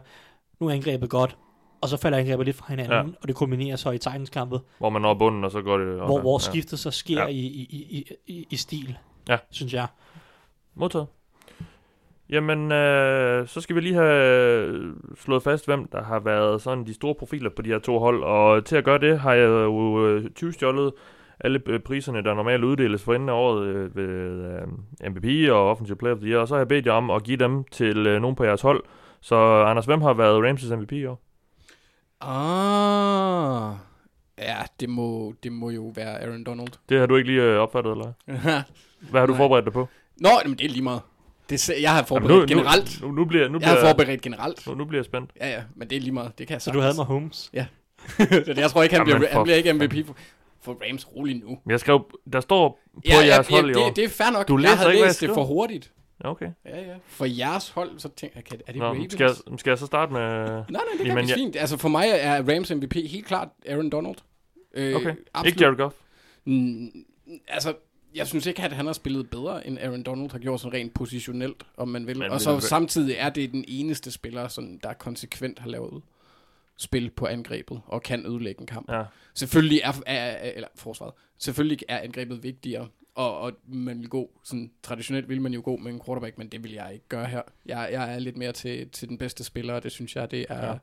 nu er angrebet godt, og så falder angrebet lidt fra hinanden, Ja. ja. og det kombinerer så i Titans-kampet, Hvor man når bunden, og så går det... hvor, hvor ja. skiftet så sker Ja. ja. i, i, i, i, i stil, Ja. synes jeg. Modtaget. Jamen, øh, så skal vi lige have øh, slået fast, hvem der har været sådan de store profiler på de her to hold. Og til at gøre det, har jeg jo øh, 20 stjålet alle øh, priserne, der normalt uddeles for enden af året øh, ved øh, MVP og Offensive Player of the Year. Og så har jeg bedt jer om at give dem til øh, nogen på jeres hold. Så Anders, hvem har været Ramses MVP i år? Ah. Ja, det må, det må jo være Aaron Donald. Det har du ikke lige øh, opfattet, eller? Hvad har du forberedt dig på? Nå, men det er lige meget. Det, jeg har forberedt Jamen, generelt. Nu, nu, nu, bliver, nu, jeg har bliver, forberedt generelt. nu, nu bliver jeg spændt. Ja, ja, men det er lige meget. Det kan jeg Så du havde med Holmes. det, jeg tror ikke, han, Jamen, bliver, for han bliver ikke MVP for, for Rams rolig nu. Jeg skrev, der står på Ja, ja, jeres ja, hold i år. det, det er fair nok. Du jeg læser havde ikke, hvad jeg læst det for hurtigt. Ja, Okay. Ja, ja. For jeres hold, så tænker jeg, kan- er det Nå, Ravens? skal, jeg, skal jeg så starte med... Nej, nej, det kan Jamen, jeg- fint. Altså for mig er Rams MVP helt klart Aaron Donald. Øh, Okay, absolut. ikke Jared Goff. Mm, altså, jeg synes ikke, at han har spillet bedre, end Aaron Donald har gjort sådan rent positionelt, om man vil. Men og så det- samtidig er det den eneste spiller, sådan, der konsekvent har lavet spil på angrebet, og kan ødelægge en kamp. Ja. Selvfølgelig er, er, er eller forsvaret, selvfølgelig er angrebet vigtigere, og, og man vil gå, sådan traditionelt vil man jo gå med en quarterback, men det vil jeg ikke gøre her. Jeg, jeg er lidt mere til, til den bedste spiller, og det synes jeg, det er, Ja. ja.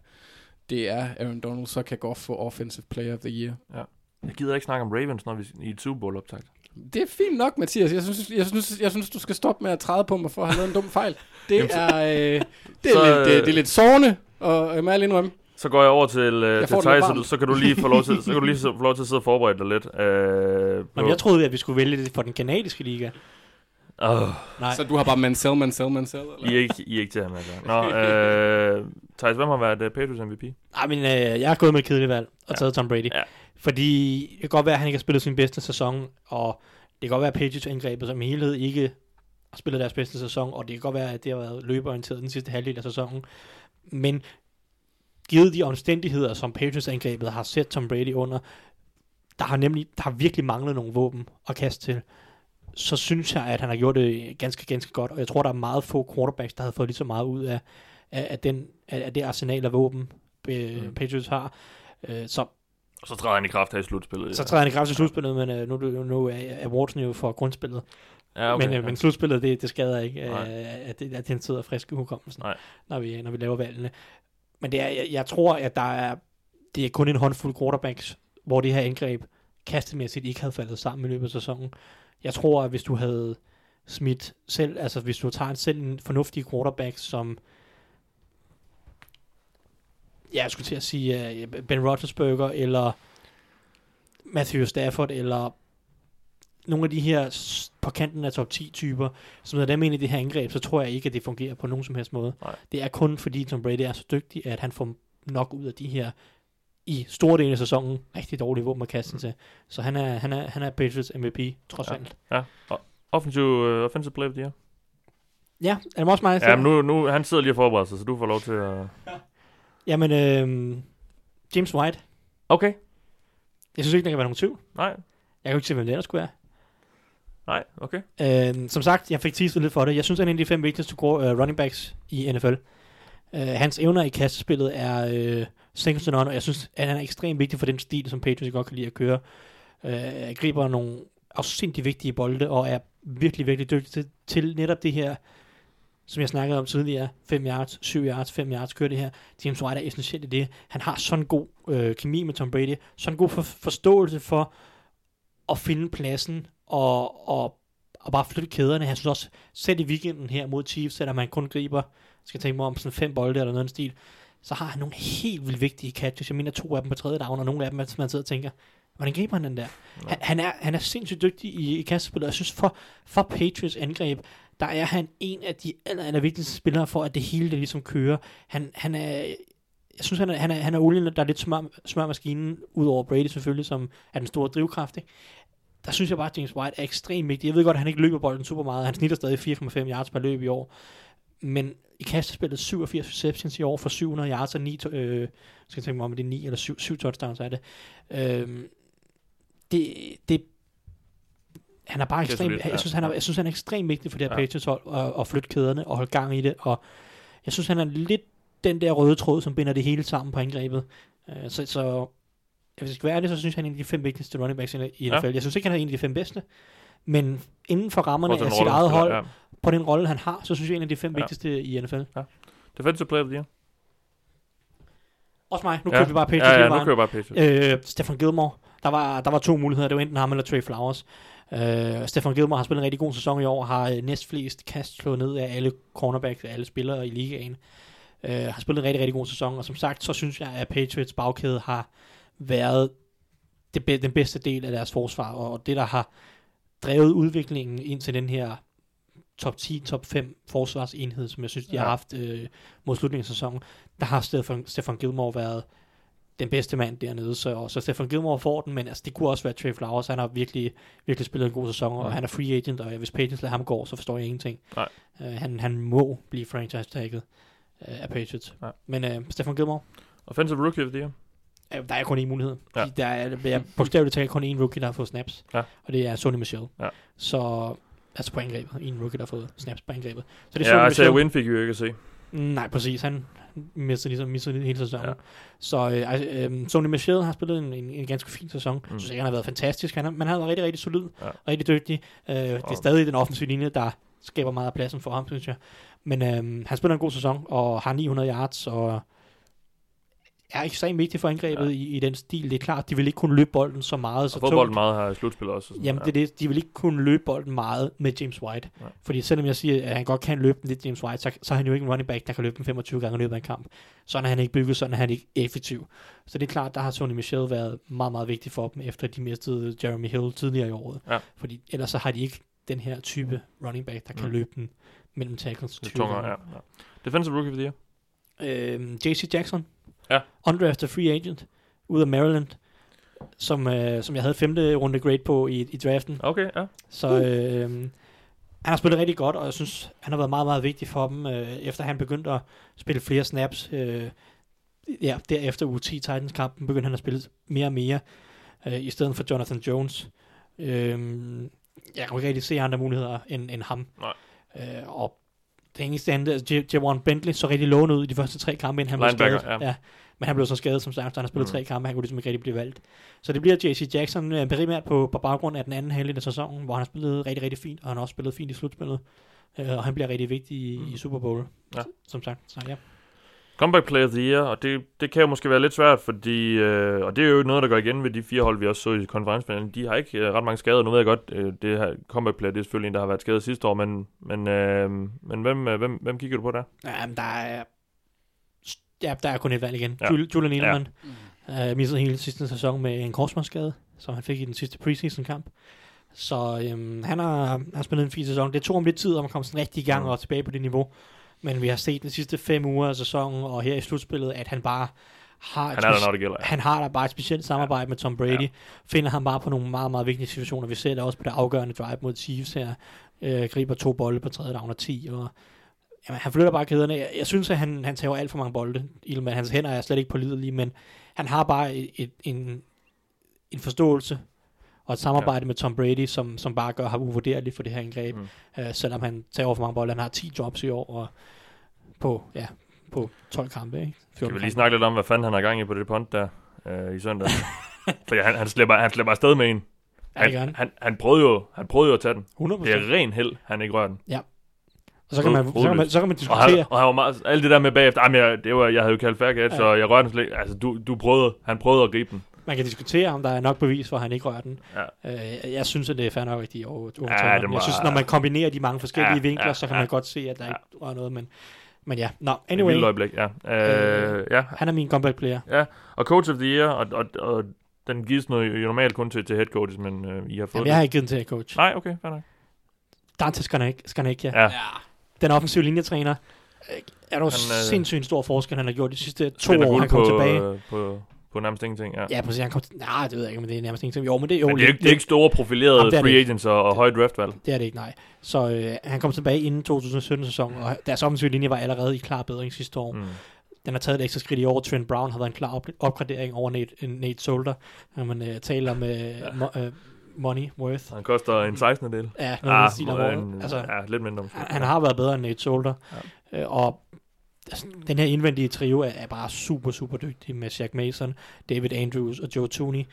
det er Aaron Donald, så kan Goff få Offensive Player of the Year. Jeg gider ikke snakke om Ravens, når vi i et Super Bowl optagt. Det er fint nok, Mathias. Jeg synes, jeg synes, jeg synes du skal stoppe med at træde på mig for at have lavet en dum fejl. Det Jamen, er, øh, det er, så, lidt, det, øh, det er lidt sårende, og jeg må indrømme. Så går jeg over til, øh, Jeg til Thijs, så, så kan du lige få lov til, så kan du lige få lov til at sidde og forberede dig lidt. Øh, Nå, på- men jeg troede, at vi skulle vælge det for den kanadiske liga. Åh, Nej, Så du har bare Mansell, Mansell, Mansell? Eller? I er ikke, I er ikke til ham, altså. Nå, øh, Thijs, hvem har været uh, Patriots MVP? Ej, men øh, jeg har gået med et kedeligt valg og Ja. taget Tom Brady. Ja. Fordi det kan godt være, at han ikke har spillet sin bedste sæson, og det kan godt være, at Patriots angrebet som helhed ikke har spillet deres bedste sæson, og det kan godt være, at det har været løbeorienteret den sidste halvdel af sæsonen. Men givet de omstændigheder, som Patriots angrebet har set Tom Brady under, der har nemlig der har virkelig manglet nogle våben at kaste til, så synes jeg, at han har gjort det ganske, ganske godt, og jeg tror, der er meget få quarterbacks, der havde fået lige så meget ud af, af, af, den, af, af det arsenal af våben, øh, Mm. Patriots har. Øh, så, Og så træder han i kraft her i slutspillet. så træder han i kraft til slutspillet, men øh, nu, nu er, Watson jo for grundspillet. ja, okay, men, øh, ja. men slutspillet, det, det skader ikke, øh, at, det, at den sidder frisk i hukommelsen, Nej. når vi, når vi laver valgene. Men det er, jeg, jeg tror, at der er, det er kun en håndfuld quarterbacks, hvor det her angreb kastemæssigt ikke havde faldet sammen i løbet af sæsonen. Jeg tror, at hvis du havde smidt selv, altså hvis du tager en selv en fornuftig quarterback, som ja, jeg skulle til at sige uh, Ben Roethlisberger, eller Matthew Stafford, eller nogle af de her på kanten af top 10 typer, som er dem ind i det her angreb, så tror jeg ikke, at det fungerer på nogen som helst måde. Nej. Det er kun fordi Tom Brady er så dygtig, at han får nok ud af de her i store dele af sæsonen rigtig dårlige våben at kaste mm. til. Så han er, han er, han er Patriots MVP, trods Ja. alt. Ja. Og offensive, uh, offensive player of the year. Ja, er det også mig? Ja, men nu, nu, han sidder lige og forbereder sig, så du får lov til at... Jamen, øh, James White. Okay. Jeg synes ikke, der kan være nogen tvivl. Nej. Jeg kan ikke se, hvem det ellers skulle være. Nej, okay. Øh, som sagt, jeg fik teaset lidt for det. Jeg synes, han er en af de fem vigtigste uh, running backs i NFL. Uh, hans evner i kastespillet er second to none, og jeg synes, at han er ekstremt vigtig for den stil, som Patriots godt kan lide at køre. Uh, griber nogle afsindig vigtige bolde, og er virkelig, virkelig dygtig til, til netop det her, som jeg snakkede om tidligere, 5 yards, 7 yards, 5 yards, kører det her. James White er essentielt i det. Han har sådan god øh, kemi med Tom Brady, sådan god for, forståelse for at finde pladsen og, og, og bare flytte kæderne. Jeg synes også, selv i weekenden her mod Chiefs, selvom man kun griber, skal tænke mig om sådan fem bolde eller noget stil, så har han nogle helt vildt vigtige catches. Jeg mener to af dem på tredje down, og nogle af dem, man, man sidder og tænker, hvordan griber han den der? Han, han, er, han er sindssygt dygtig i, i kastespillet, og jeg synes for, for Patriots angreb, der er han en af de aller, aller vigtigste spillere for, at det hele det ligesom kører. Han, han er, jeg synes, han er, han er, han er olien, der er lidt smør, smør maskinen, ud over Brady selvfølgelig, som er den store drivkraft. Ikke? Der synes jeg bare, at James White er ekstremt vigtig. Jeg ved godt, at han ikke løber bolden super meget. Han snitter stadig 4,5 yards per løb i år. Men i kastespillet 87 receptions i år for 700 yards og 9, øh, skal jeg tænke mig om, det er 9 eller 7, 7 touchdowns er det. Øh, det, det han er bare er ja. jeg, synes, han er, jeg synes, han er ekstremt vigtig for det her Ja. ja. Patriots hold, og, og flytte kæderne og holde gang i det, og jeg synes, han er lidt den der røde tråd, som binder det hele sammen på angrebet. Uh, så, så hvis jeg skal være ærlig, så synes jeg, han er en af de fem vigtigste running backs i i Ja. NFL. Jeg synes ikke, han er en af de fem bedste, men inden for rammerne af sit en eget rolle, hold, Ja. på den rolle, han har, så synes jeg, en af de fem Ja. vigtigste i NFL. Defensive player of the year. Også mig. Nu ja. kører vi bare Patriots Ja, hele ja, nu kører jeg bare Patriots. Øh, Stefan Gilmore. Der var, der var to muligheder. Det var enten ham eller Trey Flowers. Øh, Stefan Gilmore har spillet en rigtig god sæson i år. Har øh, næstflest kast slået ned af alle cornerbacks, alle spillere i ligaen. Øh, har spillet en rigtig, rigtig god sæson. Og som sagt, så synes jeg, at Patriots bagkæde har været det, be- den bedste del af deres forsvar. Og det, der har drevet udviklingen ind til den her top 10, top 5 forsvarsenhed, som jeg synes, de ja. har haft øh, mod slutningen af sæsonen, der har Stefan, Stefan Gilmore været den bedste mand dernede, så, så Stefan Gilmore får den, men altså, det kunne også være Trey Flowers, han har virkelig, virkelig spillet en god sæson, og Ja. han er free agent, og hvis Patriots lader ham gå, så forstår jeg ingenting. Nej. Uh, han, han må blive franchise-tagget uh, af Patriots. Ja. Men uh, Stefan Gilmore, Offensive rookie of the year. uh, der er kun én mulighed. Ja. Der er, er bogstaveligt talt kun én rookie, der har fået snaps, Ja. og det er Sonny Michel. Ja. Så, altså på angrebet, en rookie, der har fået snaps på angrebet. Så det er Ja, Sonny Isaiah Michel. Win fik vi jo ikke at se. Nej, præcis. Han mistede ligesom mistede hele sæsonen. Ja. Så øh, øh, Sony Michel har spillet en, en, en ganske fin sæson. Mm. Jeg synes han har været fantastisk, han har, men han har været rigtig, rigtig solid. Ja. Rigtig dygtig. Øh, det er stadig den offensive linje, der skaber meget af pladsen for ham, synes jeg. Men øh, han spiller en god sæson, og har 900 yards, og er ekstremt vigtig for angrebet Ja. ja. i, i den stil. Det er klart, de vil ikke kunne løbe bolden så meget. Så Og fodbolden meget her i slutspillet også. og sådan, Jamen, ja. det er det. De vil ikke kunne løbe bolden meget med James White. Nej. Fordi selvom jeg siger, at han godt kan løbe den lidt, James White, så, så er han jo ikke en running back, der kan løbe den 25 gange i løbet af en kamp. Sådan er han ikke bygget, sådan er han ikke effektiv. Så det er klart, der har Tony Michel været meget, meget vigtig for dem, efter de mistede Jeremy Hill tidligere i året. Ja. Fordi ellers så har de ikke den her type running back, der kan Mm. løbe den mellem tackles. Lidt 20 tungere, ja, ja. Defensive rookie of the year. Øhm, JC Jackson. Ja. Undrafted free agent. Ud af Maryland. Som, øh, som jeg havde femte runde grade på i, i draften. Okay, ja. Så øh, han har spillet rigtig godt, og jeg synes, han har været meget, meget vigtig for dem, øh, efter han begyndte at spille flere snaps. Øh, ja, derefter u 10 Titans-kampen begyndte han at spille mere og mere, øh, i stedet for Jonathan Jones. Øh, jeg kan ikke rigtig se andre muligheder end, end ham. Nej. Øh, og det eneste andet, altså Javon Bentley så rigtig lovende ud i de første tre kampe, inden han blev skadet. ja. ja. Men han blev så skadet, som sagt, så han har spillet Mm. tre kampe, han kunne ligesom ikke rigtig blive valgt. Så det bliver JC Jackson øh, primært på, på baggrund af den anden halvdel af sæsonen, hvor han har spillet rigtig, rigtig fint, og han har også spillet fint i slutspillet. Øh, og han bliver rigtig vigtig i, Mm. i Super Bowl, Ja. som sagt. Så ja. Comeback Player of the Year, og det, det kan jo måske være lidt svært, fordi, øh, og det er jo noget, der går igen ved de fire hold, vi også så i konferencefinalen. De har ikke øh, ret mange skader. Nu ved jeg godt, øh, det her Comeback Player, det er selvfølgelig en, der har været skadet sidste år, men, men, øh, men hvem, øh, hvem, hvem kigger du på der? ja, men der er, ja, der er kun et valg igen. Ja. Ja. Jul, Julian Edelman Mm. ja. øh, missede hele sidste sæson med en korsmålsskade, som han fik i den sidste preseason kamp. Så øhm, han har, har spillet en fin sæson. Det tog ham lidt tid om at komme sådan rigtig i gang Mm. og tilbage på det niveau. Men vi har set de sidste fem uger af sæsonen, og her i slutspillet, at han bare har Han er der, når det gælder. han har da bare et specielt samarbejde med Tom Brady. Ja. Finder ham bare på nogle meget, meget vigtige situationer. Vi ser det også på det afgørende drive mod Chiefs her. Øh, griber to bolde på tredje down og 10. Og, jamen, han flytter bare kæderne. Jeg, jeg synes, at han, han tager alt for mange bolde. Ilman, hans hænder er slet ikke pålidelige, men han har bare et, et, en, en forståelse og et samarbejde ja. med Tom Brady, som, som bare gør ham uvurderlig for det her angreb. Mm. Øh, selvom han tager over for mange bolde. Han har 10 drops i år, og på, ja, på 12 kampe, ikke? 14 Skal vi lige kampe. snakke lidt om, hvad fanden han har gang i på det punt der øh, i søndag? Fordi han, han, slipper, han slipper afsted med en. Ja, det gør Han, han. han, han, prøvede jo, han prøvede jo at tage den. 100%. Det er ren held, han ikke rører den. Og så kan, man, så, kan man, så kan man Og han, diskutere. og han var meget, alt det der med bagefter, jamen, jeg, det var, jeg havde jo kaldt færdig, ja. så jeg rørte den slet. Altså, du, du prøvede, han prøvede at gribe den. Man kan diskutere, om der er nok bevis for, at han ikke rører den. Ja. Øh, jeg synes, at det er fair nok, at de over, Ja, overtager den. må- Jeg synes, når man kombinerer de mange forskellige Ja, ja, vinkler, ja, så kan ja. man godt se, at der Ja. ikke rører noget. Men, men ja, nå, Anyway. Et øjeblik, ja. Øh, ja. han er min comeback player. Og coach of the year, og, og, og den gives noget, jo normalt kun til, til head coaches, men øh, I har fået Jamen, jeg har ikke givet den til coach. Nej, okay, fair nok. Dante Skarnak- Skarnakia, Ja, Ja. Den offensive linjetræner. Øh, Er du Han, øh, sindssygt stor forskel, han har gjort de sidste to år, han kom på, tilbage. øh, på, på nærmest ingenting, ja. Ja, præcis. Han kom til, nej, det ved jeg ikke, men det er nærmest ingenting. Jo, men det er jo Men det er, ikke, det er ikke store profilerede Jamen, free agents og, og høje draftvalg. Det er det ikke, nej. Så øh, han kom tilbage inden 2017-sæsonen, og deres offensive linje var allerede i klar bedring sidste år. Mm. Den har taget et ekstra skridt i år. Trent Brown har været en klar op- opgradering over Nate, Nate Solder, når man øh, taler om øh, mo- øh, money worth. Han koster en 16. del. Ja, ah, stil en, Altså, ja, lidt mindre måske. han, han har været bedre end Nate Solder. Ja. Øh, og altså, den her indvendige trio er, er bare super, super dygtig med Shaq Mason, David Andrews og Joe Tooney.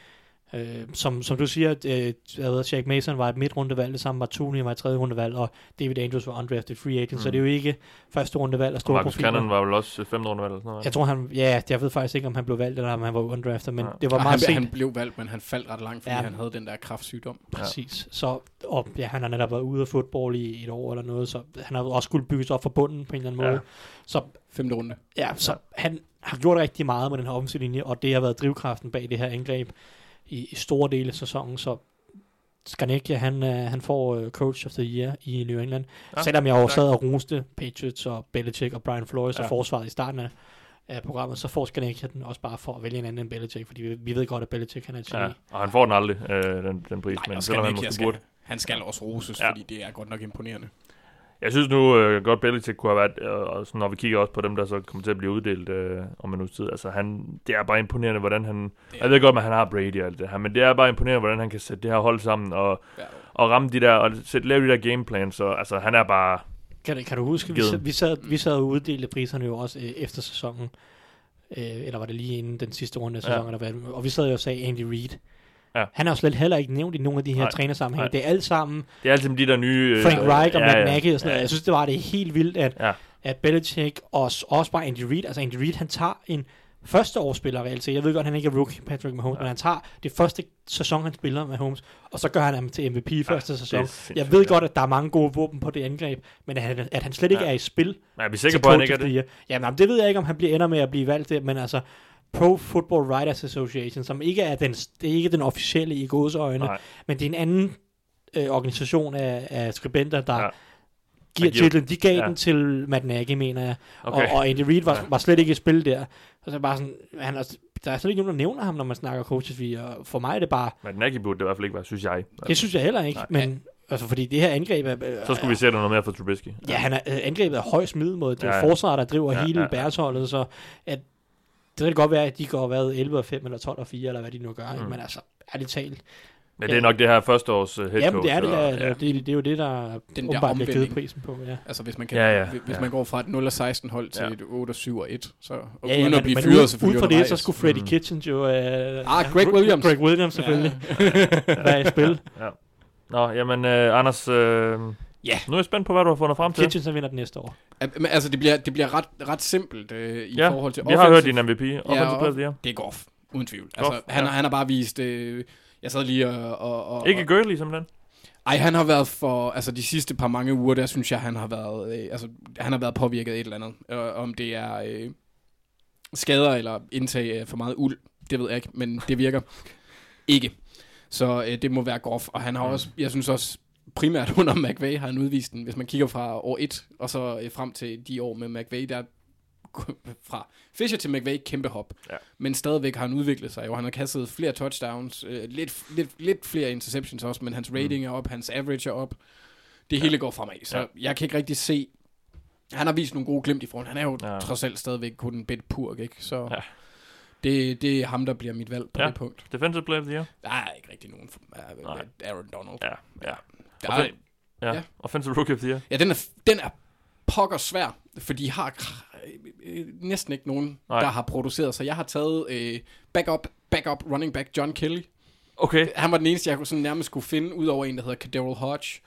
Øh, som, som du siger, øh, jeg ved, Shaq Mason var et midtrundevalg, det samme var Tooney var et tredje rundevalg, og David Andrews var undrafted free agent, mm. så det er jo ikke første rundevalg af Og store Marcus profiler. Cannon var vel også 5. rundevalg eller sådan noget. Jeg tror han, ja, jeg ved faktisk ikke, om han blev valgt, eller om han var undrafted, men Ja. ja. det var Og meget han, sent. han blev valgt, men han faldt ret langt, fordi Ja. han havde den der kraftsygdom. Præcis. Så, og ja, han har netop været ude af fodbold i et år eller noget, så han har også skulle bygges op fra bunden på en eller anden Ja. måde. Så Femte runde. ja, så han har gjort rigtig meget med den her linje, og det har været drivkraften bag det her angreb i, i store dele af sæsonen, så Skarnekia, han, øh, han får øh, Coach of the Year i New England. Ja, Selvom jeg jo sad og roste Patriots og Belichick og Brian Flores ja. Og forsvaret i starten af, af programmet, så får Skarnekia den også bare for at vælge en anden end Belichick, fordi vi, vi ved godt, at Belichick han er et geni. Ja, og han får den aldrig, øh, den, den pris, Nej, men selvom han måske skal, burde. han skal også roses, ja. fordi det er godt nok imponerende. Jeg synes nu øh, godt, Belichick kunne have været, øh, og sådan, når vi kigger også på dem, der så kommer til at blive uddelt øh, om en uges tid. Altså, han, det er bare imponerende, hvordan han... Er- Jeg ved godt, at han har Brady og alt det her, men det er bare imponerende, hvordan han kan sætte det her hold sammen og, Ja. og ramme de der, og sætte, lave de der gameplans. Så altså, han er bare... Kan, du- kan du huske, vi, sad- vi, sad, vi sad og uddelte priserne jo også øh, efter sæsonen, øh, eller var det lige inden den sidste runde af Ja. sæsonen, ja. og vi sad jo og sagde Andy Reid. Ja. Han er jo slet heller ikke nævnt i nogle af de her Nej. trænersammenhæng. Nej. Det er alt sammen Det er altid de der nye... øh, Frank Reich og ja, Matt ja, Nagy og sådan noget. ja. Jeg synes, det var det helt vildt, at, Ja. at Belichick og også bare Andy Reid, altså Andy Reid, han tager en første årsspiller reelt set. Jeg ved godt, han ikke er rookie Patrick Mahomes, ja. men han tager det første sæson, han spiller med Mahomes, og så gør han ham til MVP i første er sæson. Jeg ved ja. godt, at der er mange gode våben på det angreb, men at han, at han slet ikke Ja. er i spil Men er vi sikre til på, at han ikke er det? Jamen, jamen, det ved jeg ikke, om han bliver ender med at blive valgt der, men altså, Pro Football Writers Association, som ikke er den, det er ikke den officielle i Nej. men det er en anden øh, organisation af, af skribenter, der Ja. ja. giver titlen. De gav ja. ja. den til Matt Nagy, mener jeg. Okay. Og, og Andy Reid var, Ja. var slet ikke i spil der. Så det er bare sådan, han er, der er slet ikke nogen, der nævner ham, når man snakker coaches og for mig er det bare, Men Nagy burde det i hvert fald ikke være, synes jeg. det synes jeg heller ikke, Nej. men altså, fordi det her angreb er, øh, Så skulle vi se noget mere fra Trubisky. Ja, han er, øh, angrebet er højst middelmåde. Det er Ja, ja, ja. forsvaret, der driver Ja, ja, hele ja, ja, ja. bæresholdet, så at, det kan godt være, at de går hvad, 11 og 5 eller 12 og 4, eller hvad de nu gør, mm. Ikke? men altså, ærligt talt. Men det er nok det her første års uh, head Jamen, det er det, og- der, ja. det, det, det, er jo det, der der åbenbart bliver givet prisen på. Ja. Altså hvis man, kan, Ja, ja, hvis ja. man går fra et 0 og 16 hold til Ja. et 8 og 7 og 1, så og Ja, ja, uden at blive men fyret selvfølgelig ud fra det, så skulle Freddie Mm. Kitchens jo... Øh, Ah, Greg Williams. Greg Williams selvfølgelig. være i spil. Nå, jamen, uh, Anders, uh, Ja. nu er jeg spændt på, hvad du har fundet frem til. Kitchens han vinder den næste år. Men altså, det bliver, det bliver ret, ret simpelt øh, i Ja, forhold til vi har hørt offensive- din MVP. Offensive Ja, og- year. Det er Goff, uden tvivl. Altså, Goff, han, ja. han har bare vist... Øh, jeg sad lige og... og, og Ikke Gurley, simpelthen. Ej, han har været for... Altså, de sidste par mange uger, der synes jeg, han har været... Øh, altså, han har været påvirket af et eller andet. Øh, om det er øh, skader eller indtag af for meget uld, det ved jeg ikke, men det virker ikke. Så øh, det må være grof, og han har også, jeg synes også, primært under McVay har han udvist den, hvis man kigger fra år 1, og så øh, frem til de år med McVay, der fra Fisher til McVay, kæmpe hop. Ja. Men stadigvæk har han udviklet sig, og han har kastet flere touchdowns, øh, lidt, lidt, lidt flere interceptions også, men hans rating er op, hans average er op. Det hele går fremad, så Ja. jeg kan ikke rigtig se... Han har vist nogle gode glimt i front. Han er jo Ja. ja. trods alt stadigvæk kun en bit purk, ikke? Så Ja. ja. det, det er ham, der bliver mit valg på Ja. ja. det punkt. Defensive player of the year? Der er ikke rigtig nogen uh, Aaron Donald. Ja, ja. Der Og er, fen- Ja. Ja. Offensive rookie of the year? ja, den er, den er pokker svær, for de har øh, næsten ikke nogen, Nej. Nej. der har produceret. Så jeg har taget øh, backup, backup running back John Kelly. Okay. Han var den eneste, jeg kunne sådan nærmest kunne finde, ud over en, der hedder Kaderol Hodge.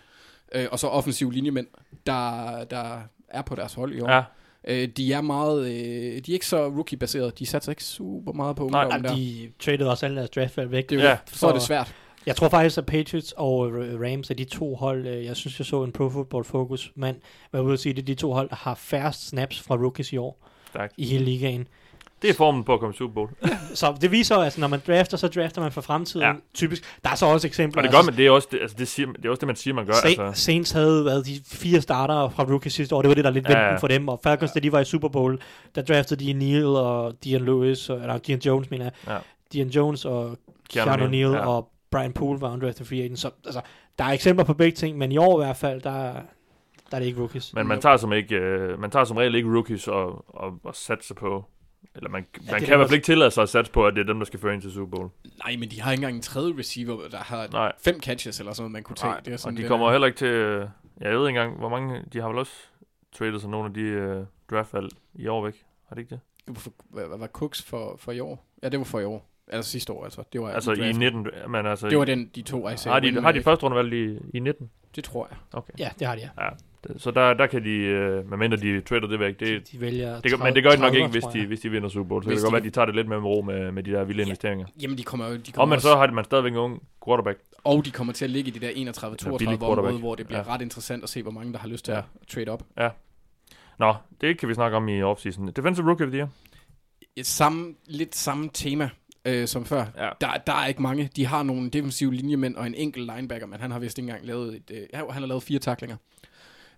Øh, og så offensiv linjemænd, der, der er på deres hold i år. Ja. Øh, de er meget, øh, de er ikke så rookie-baseret. De satser ikke super meget på Nej, ungdommen der. de traded også alle deres draftvalg væk. Det er Ja, så er det svært. Jeg tror faktisk, at Patriots og øh, Rams er de to hold, øh, jeg synes, jeg så en Pro Football Focus mand være ude at sige, det er de to hold, der har færrest snaps fra rookies i år Stærkt. i hele ligaen. Det er formen på at komme Super Bowl. Så det viser at når man drafter, så drafter man for fremtiden. Ja. Typisk. Der er så også eksempler. Og det gør man, det er også det, altså det, siger, det, er også det man siger, man gør. Sa- Altså. Saints havde været de fire starter fra rookies sidste år. Det var det, der er lidt Ja, ja, for dem. Og Falcons, ja. da de var i Super Bowl, der draftede de Neal og Dion Lewis, og, eller Dion Jones, mener jeg. Ja. Dion Jones og Keanu Neal ja. og Brian Poole var undrafted free agent. Så altså, der er eksempler på begge ting, men i år i hvert fald, der, der er det ikke rookies. Men man tager som ikke, øh, man tager som regel ikke rookies og, og, og satser på, eller man, man det kan i hvert fald ikke tillade sig at satse på, at det er dem, der skal føre ind til Super Bowl. Nej, men de har ikke engang en tredje receiver, der har Nej. fem catches eller sådan noget, man kunne tage. Nej, det er og sådan, de det kommer er. heller ikke til, øh, jeg ved ikke engang, hvor mange, de har vel også traded sig nogle af de øh, draftvalg i år væk. Har det ikke det? Hvad var Cooks for, for i år? Ja, det var for i år. Altså sidste år, altså. Det var Altså i draften. 19, men altså... Det var den, de to, I har de, har de første rundevalg i, i 19? Det tror jeg. Okay. Ja, det har de, ja. Det- Så der, der kan de, øh, medmindre de trader det væk, det, De vælger det, gør- men det gør de nok 30, ikke, hvis de, hvis de vinder Super Bowl. Så Hvis det kan godt de- være, at de tager det lidt mere med ro med, med de der vilde investeringer. Jamen, de kommer jo... De kommer Og men også, så har de, man stadigvæk en ung quarterback. Og de kommer til at ligge i det der 31-32 billig område, hvor det bliver Ja. ret interessant at se, hvor mange, der har lyst til Ja. at trade op. Nå, det kan vi snakke om i offseason. Defensive Rookie of the Year. Et samme, lidt samme tema øh, som før. Ja. Der, der er ikke mange. De har nogle defensive linjemænd og en enkelt linebacker, men han har vist ikke engang lavet et, øh, han har lavet fire taklinger.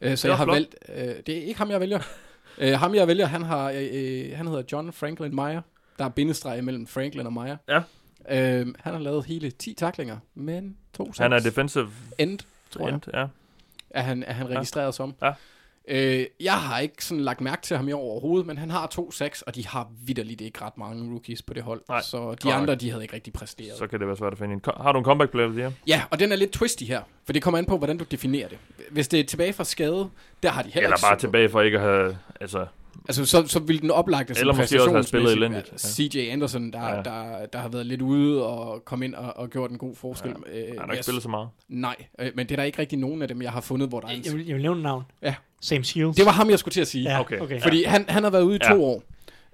Øh, så jeg har flot. valgt, øh, det er ikke ham, jeg vælger. øh, ham, jeg vælger, han, har, øh, øh, han hedder John Franklin Meyer. Der er bindestreg mellem Franklin og Meyer. Ja. Øh, han har lavet hele 10 taklinger, men to Han er sacks. defensive end, tror jeg, end, ja. er han, er han Ja. registreret som. Ja. Øh, jeg har ikke sådan lagt mærke til ham i år overhovedet, men han har to sacks, og de har vidderligt ikke ret mange rookies på det hold. Nej, så de andre, de havde ikke rigtig præsteret. Så kan det være svært at finde en. Har du en comeback player the year? Ja, og den er lidt twisty her, for det kommer an på, hvordan du definerer det. Hvis det er tilbage fra skade, der har de heller Eller ikke bare tilbage for ikke at have... Altså, Altså, så, så vil den oplagte Eller måske også have spillet elendigt, Ja. CJ Anderson, der, Ja. ja. der, der har været lidt ude og kom ind og, og gjort en god forskel. Ja. Øh, han har jeg- ikke spillet så meget. Nej, øh, men det er der ikke rigtig nogen af dem, jeg har fundet, hvor der er en... Jeg vil, jeg vil nævne navn. Ja. Sam Shields. Det var ham, jeg skulle til at sige. ja, okay. okay. Fordi han, han har været ude i Ja. to år.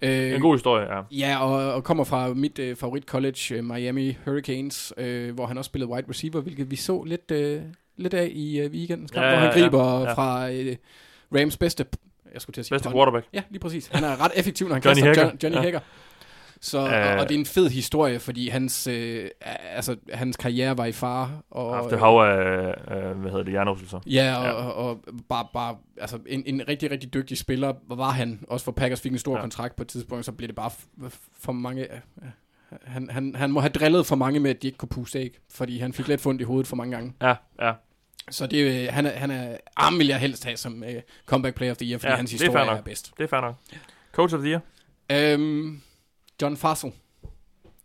Øh, En god historie, ja. Ja, og, og kommer fra mit øh, favorit college, øh, Miami Hurricanes, øh, hvor han også spillede wide receiver, hvilket vi så lidt, øh, lidt af i øh, weekendens kamp, Ja, hvor han ja, ja. griber Ja. fra øh, Rams bedste, jeg skulle til at sige Bedste quarterback. Ja, lige præcis. Han er ret effektiv, når han Johnny kaster. John, Johnny Ja. Så, og, Øh. og det er en fed historie, fordi hans, øh, altså, hans karriere var i fare. Og, Haft et hav af, af, hvad hedder det, hjernerystelser. Ja, og, Ja. og, og bare, bare altså en, en rigtig, rigtig dygtig spiller var han. Også for Packers fik en stor Ja. kontrakt på et tidspunkt, så blev det bare for mange... øh, Han, han, han må have drillet for mange med, at de ikke kunne puste æg, fordi han fik lidt fundt i hovedet for mange gange. Ja, ja. Så det, øh, han er, han er, arm vil jeg helst have som uh, comeback player of the year, fordi Ja, hans historie er, er bedst. Det er fair nok. Coach of the year. Øhm, John Fassel,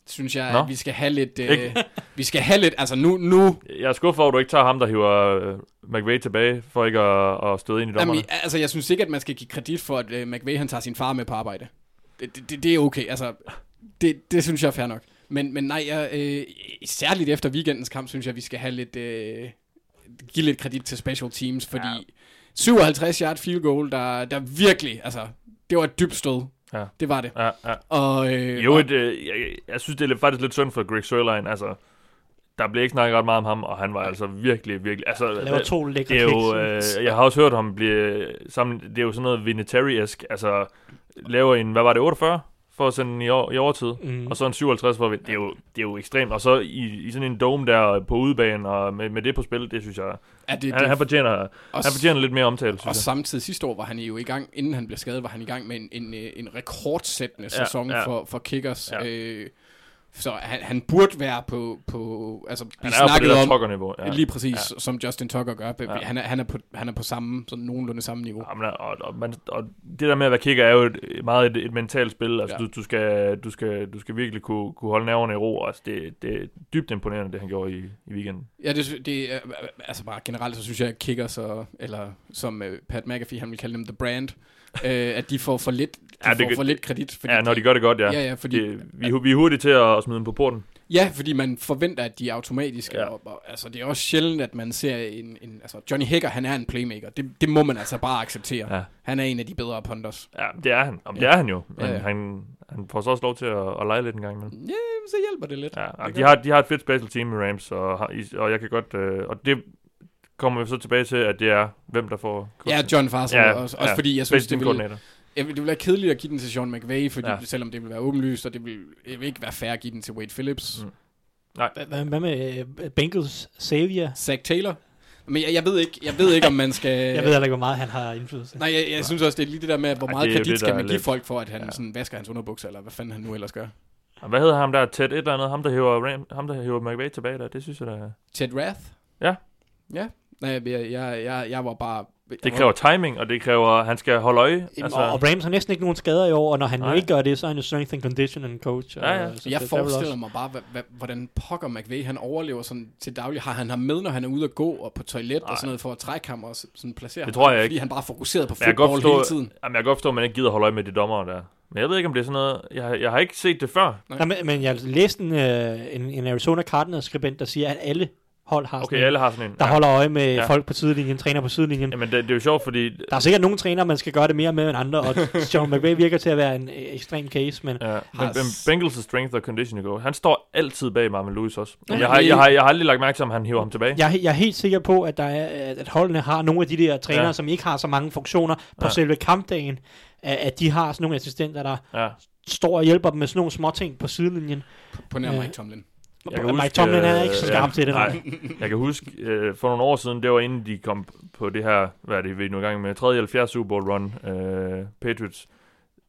synes jeg, Nå. at vi skal have lidt... Øh, vi skal have lidt... Altså nu... nu Jeg er skuffet over, at du ikke tager ham, der hiver øh, McVay tilbage, for ikke at, at støde ind i dommerne. Jamen, altså, jeg synes ikke, at man skal give kredit for, at uh, McVay han tager sin far med på arbejde. Det, det, det, det er okay. Altså, det, det synes jeg er fair nok. Men, men nej, jeg, øh, særligt efter weekendens kamp, synes jeg, at vi skal have lidt, øh, give lidt kredit til special teams, fordi Ja. ja. 57 yard field goal, der, der virkelig, altså, det var et dybt stød. Ja. Det var det. Ja, ja. Og, øh, Jo, og, et, øh, jeg, jeg synes, det er faktisk lidt synd for Greg Sørlein. Altså, der blev ikke snakket ret meget om ham, og han var altså virkelig, virkelig... Altså, laver to lækre det er jo, øh, jeg har også hørt ham blive sammen, det er jo sådan noget Vinatieri-esk, altså laver en, hvad var det, 48? For at sende den i, over, i overtid, Mm. og så en 57 for at vinde. Det er jo, det er jo ekstremt. Og så i, i sådan en dome der på udebanen, og med, med det på spil, det synes jeg, Ja, det, han, det, han, fortjener, og, han fortjener lidt mere omtale, og synes jeg. samtidig sidste år var han jo i gang, inden han blev skadet, var han i gang med en, en, øh, en rekordsættende Ja, sæson ja. For, for kickers. Ja. Øh, så han, han burde være på, på altså, vi Han er jo på det der om, ja. lige præcis, ja. som Justin Tucker gør. Ja. Han, er, han, er på, han er på samme, sådan nogenlunde samme niveau. Ja, men, og, og, man, og det der med at være kigger er jo et, meget et, et mentalt spil. Altså, Ja. du, du, skal, du, skal, du skal virkelig kunne, kunne holde nerverne i ro. Altså, det, det er dybt imponerende, det han gjorde i, i weekenden. Ja, det, det altså bare generelt, så synes jeg, at kickers, og, eller som uh, Pat McAfee, han vil kalde dem The Brand, øh, at de får for lidt, Ja, det får kan- for lidt kredit. Ja, når de gør det godt, ja. ja, ja, fordi, Det, vi, vi er hurtige til at, smide dem på porten. ja, fordi man forventer, at de er automatiske. Ja. Og, og, altså, det er også sjældent, at man ser en... en altså, Johnny Hager, han er en playmaker. Det, det må man altså bare acceptere. Ja. Han er en af de bedre punters. Ja, det er han. Om, det Ja. er han jo. Men Ja, ja. han, han får så også lov til at, at lege lidt en gang imellem. Ja, så hjælper det lidt. Ja, det gør de, har, de har et fedt special team i Rams, og, og jeg kan godt... Øh, og det kommer vi så tilbage til, at det er, hvem der får... Ja, John Farser Ja, også, også ja. fordi jeg synes, det ville. Jeg, vil- det ville være kedeligt at give den til Sean McVay, fordi, Ja. selvom det vil være åbenlyst, og det vil, det vil ikke være fair at give den til Wade Phillips. Mm. Mm. Hvad, med øh, Bengals Xavier? Zach Taylor. Men jeg, jeg, ved ikke, jeg ved ikke, om man skal... Jeg ved heller ikke, hvor meget han har indflydelse. Nej, jeg, jeg synes også, det er lige det der med, hvor Ej, meget jo kredit det, skal man give lidt- folk for, at han Ja. ja. sådan vasker hans underbukser, eller hvad fanden han nu ellers gør. Og hvad hedder ham der? Ted et eller andet? Ham, der hiver, Ram, ham, der hiver McVay tilbage der. Det synes jeg, der... Ted Rath? Ja. Ja. Nej, jeg, jeg, jeg, jeg var bare... Det kræver timing, og det kræver, han skal holde øje. Altså, og, og Rams har næsten ikke nogen skader i år, og når han Nej. Nej. ikke gør det, så er han jo strength and conditioning coach. Ja, ja. Og, så Jeg det- er forestiller også- mig bare, hvordan pokker McVay, han overlever sådan til daglig. Har han ham med, når han er ude at gå og på toilet Nej. og sådan noget, for at trække ham og sådan placere Det ham? tror jeg Fordi ikke. han bare er fokuseret på fodbold forstå, hele tiden. jamen, jeg kan godt forstå, at man ikke gider holde øje med de dommere der. Men jeg ved ikke, om det er sådan noget... Jeg, jeg har ikke set det før. Nej, men, men jeg læste en, øh, en, en Arizona Cardinals skribent, der siger, at alle hold har Okay, sådan en, alle har sådan en. der holder øje med Ja. ja. folk på sidelinjen, træner på sidelinjen. Jamen, det, det er jo sjovt, fordi... Der er sikkert nogle trænere, man skal gøre det mere med end andre, og Sean McVay virker til at være en øh, ekstrem case, men Ja, men, men Bengals' strength og conditioning go. Han står altid bag Marvin Lewis også. Men Ja, jeg, har, jeg, har, jeg har aldrig lagt mærke til, om han hiver ham tilbage. jeg, er jeg er helt sikker på, at, der er, at- holdene har nogle af de der trænere, Ja. ja. som ikke har så mange funktioner på Ja. ja. selve kampdagen, at, de har sådan nogle assistenter, der Ja. står og hjælper dem med sådan nogle små ting på sidelinjen. På nær Ja. Mike Tomlin. Jeg kan Mike huske, Tomlin er øh, ikke så skarp til det. Nej, jeg kan huske, øh, for nogle år siden, det var inden de kom på det her, hvad er det, vi er nu i gang med, 3. eller 4. Super Bowl run, øh, Patriots.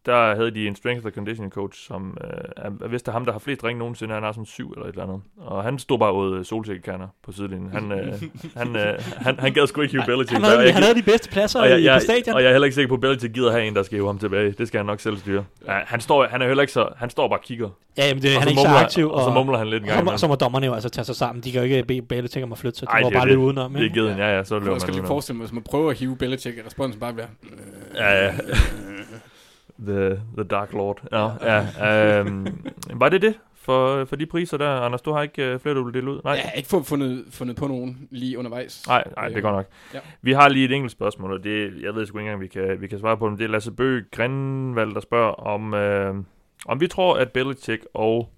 Der havde de en strength and conditioning coach, som øh, er, vist er ham, der har flest ring nogensinde. Han har sådan syv eller et eller andet. Og han stod bare ude solsikkekerner på sidelinjen. Han, øh, han, øh, han, han gad sgu ikke hive Belichick. Han der. havde, Jeg han havde de bedste pladser og jeg, i, jeg, på stadion. og jeg er heller ikke sikker på, at Belichick gider have en, der skal hive ham tilbage. Det skal han nok selv styre. Ja, han, står, han er heller ikke så... Han står bare og kigger. ja, men det, og han er ikke så mumler- aktiv. Og så mumler han lidt en gang. imellem. så må dommerne jo altså tage sig sammen. De kan jo ikke bede Belichick om at flytte sig. De Ej, må det bare løbe udenom. Det er givet, ja, ja, så løber Jeg skal man lige forestille mig, hvis man prøver at hive Belichick, at responsen bare bliver... Ja, ja. The, the Dark Lord. Ja, ja. Um, var det det for, for de priser der? Anders, du har ikke uh, flere, du vil dele ud? Nej. Jeg har ikke fundet, fundet på nogen lige undervejs. Nej, nej, det er godt nok. Ja. Vi har lige et enkelt spørgsmål, og det, jeg ved sgu ikke engang, vi kan, vi kan svare på det. Det er Lasse Bøge Grindvald, der spørger, om, øh, om vi tror, at Belichick og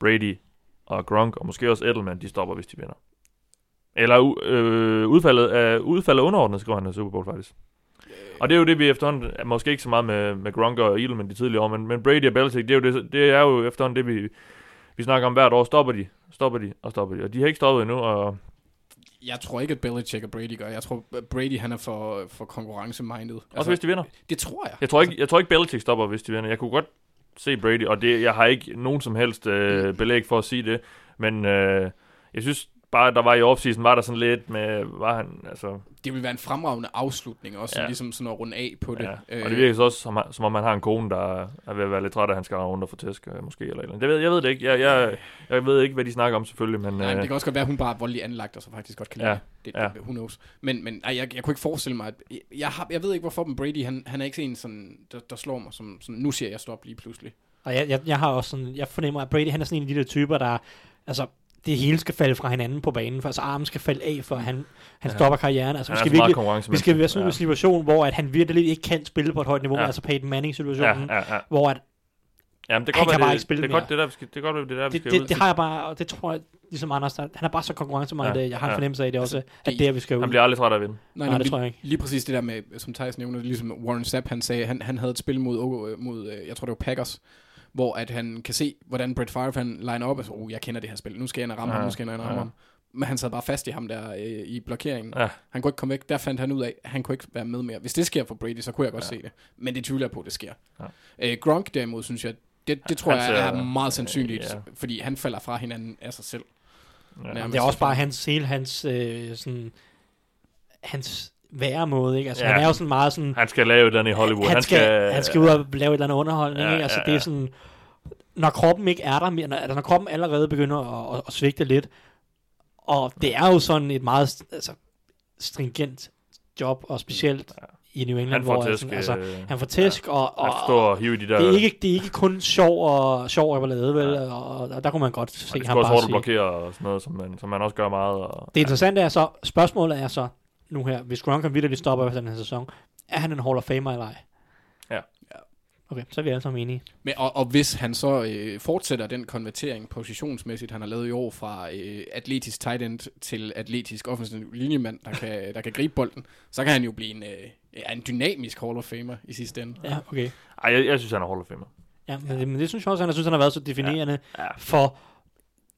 Brady og Gronk, og måske også Edelman, de stopper, hvis de vinder. Eller øh, udfaldet af udfaldet af underordnet, skriver han af Super Bowl faktisk. Og det er jo det, vi efterhånden, er måske ikke så meget med, med Gronk og Edelman de tidligere år, men, men Brady og Belichick, det er, jo det, det er jo efterhånden det, vi, vi snakker om hvert år. Stopper de, stopper de og stopper de. Og de har ikke stoppet endnu, og Jeg tror ikke, at Belichick og Brady gør. Jeg tror, Brady han er for, for konkurrencemindet. også altså, hvis de vinder. Det tror jeg. Jeg tror ikke, jeg tror ikke Belichick stopper, hvis de vinder. Jeg kunne godt se Brady, og det, jeg har ikke nogen som helst øh, belæg for at sige det, men øh, jeg synes bare, der var i offseason, var der sådan lidt med, var han, altså, Det vil være en fremragende afslutning også, Ja. ligesom sådan at runde af på det. ja. Og det virker så også, som, som om man har en kone, der er ved at være lidt træt af, at han skal rundt og få tæsk, øh, måske, eller eller andet. Det ved, jeg ved det ikke. Jeg, jeg, jeg ved ikke, hvad de snakker om selvfølgelig, men... Nej, men øh, det kan også godt være, at hun bare er voldelig anlagt, og så faktisk godt kan lide Ja, det. Ja. who knows. Men, men ej, jeg, jeg kunne ikke forestille mig, at... Jeg, jeg, har, jeg ved ikke, hvorfor men Brady, han, han er ikke en, sådan, der, der slår mig, som, som nu siger jeg stop lige pludselig. Og jeg, jeg, jeg har også sådan, jeg fornemmer, at Brady han er sådan en af de der typer, der, altså, det hele skal falde fra hinanden på banen, for altså armen skal falde af, for han, han Ja. stopper karrieren. Altså, han vi skal virkelig, vi skal være sådan en situation, hvor at han virkelig ikke kan spille på et højt niveau, Ja. ja. altså Peyton Manning-situationen, Ja, ja, ja. hvor at Jamen, det Han kan godt kan være, bare det, ikke spille det, er mere. godt, det, der, vi skal, det er godt, det er der, vi det, skal det, ud. det, har jeg bare, og det tror jeg, ligesom Anders, der, han er bare så konkurrencemindet, Ja, ja, jeg har en ja. fornemmelse af det også, Altså, at det- det er, vi skal ud. Han bliver aldrig træt af at vinde. Nej, Nej, det lige, tror jeg ikke. Lige præcis det der med, som Thijs nævner, ligesom Warren Sapp, han sagde, han, han havde et spil mod, mod, mod, øh, jeg tror det var Packers, hvor at han kan se, hvordan Brett Favre han liner op, og så, oh, jeg kender det her spil, nu skal jeg ind og ramme Ja, ham, nu skal jeg ind og ramme ja. ham. Men han sad bare fast i ham der øh, i blokeringen. Ja. Han kunne ikke komme væk. Der fandt han ud af, at han kunne ikke være med mere. Hvis det sker for Brady, så kunne jeg godt ja. se det. Men det tvivler jeg på, at det sker. Ja. Øh, Gronk derimod, synes jeg, det, det tror Han jeg er meget sandsynligt, ja. fordi han falder fra hinanden af sig selv. Ja. Nærmest. Det er også bare hans, hele hans, øh, sådan, hans væremåde, ikke? Altså, Ja. ja. han er jo sådan meget sådan, Han skal lave den i Hollywood. han, skal, han skal ud og lave et eller andet underholdning, Ja, ikke? Altså, ja, det er ja. sådan, når kroppen ikke er der mere, når, altså, når kroppen allerede begynder at, at, at svigte lidt, og det er jo sådan et meget altså, stringent job, og specielt i New England, Han får hvor tæsk. sådan, altså, øh, han får tæsk, og, og, Han står og de der... det, er ikke, det er ikke kun sjov og sjov og ballade, vel? Og, og, der kunne man godt og se det ham skal også bare hårdt at sige. blokere og sådan noget, som man, som man også gør meget. Og, Det interessante er så, spørgsmålet er så, nu her, hvis Gronk virkelig stopper efter den her sæson, er han en Hall of Famer eller ej? Ja. Okay, så er vi alle sammen enige. Men, og, og hvis han så øh, fortsætter den konvertering positionsmæssigt, han har lavet i år fra øh, atletisk tight end til atletisk offensiv linjemand, der kan, der kan gribe bolden, så kan han jo blive en, øh, ja, en dynamisk Hall of Famer i sidste ende. Ja, okay. Ej, jeg, jeg synes, han er Hall of Famer. Ja, men, det, men det synes jeg også, han, jeg synes, han har været så definerende Ja. for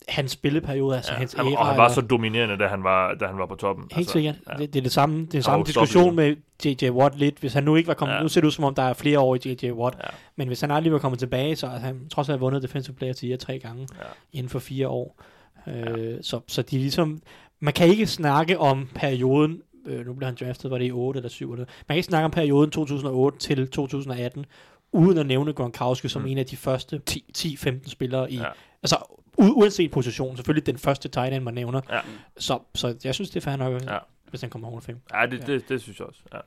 hans spilleperiode, altså Ja, hans han, æra. og han var eller- så dominerende, da han var, da han var på toppen. Helt sikkert. ja. Det, det, er det samme, det er samme Og diskussion med J.J. Watt lidt. Hvis han nu ikke var kommet... Ja. Ja. Nu ser det ud som om, der er flere år i J.J. Watt. Ja. Men hvis han aldrig var kommet tilbage, så har han trods alt vundet Defensive Player Year tre gange Ja. inden for fire år. Øh, så, så de er ligesom... Man kan ikke snakke om perioden... Øh, nu blev han draftet, var det i 8 eller 7 eller Man kan ikke snakke om perioden 2008 til 2018, uden at nævne Gronkowski som Mm. en af de første 10-15 spillere i... Ja. Ja. Altså, u- uanset position. Selvfølgelig den første tight end, man nævner. Ja. Så, så jeg synes, det er fair nok, Ja. ja. hvis han kommer over 5. Ja, det, det, det synes jeg også. Ja.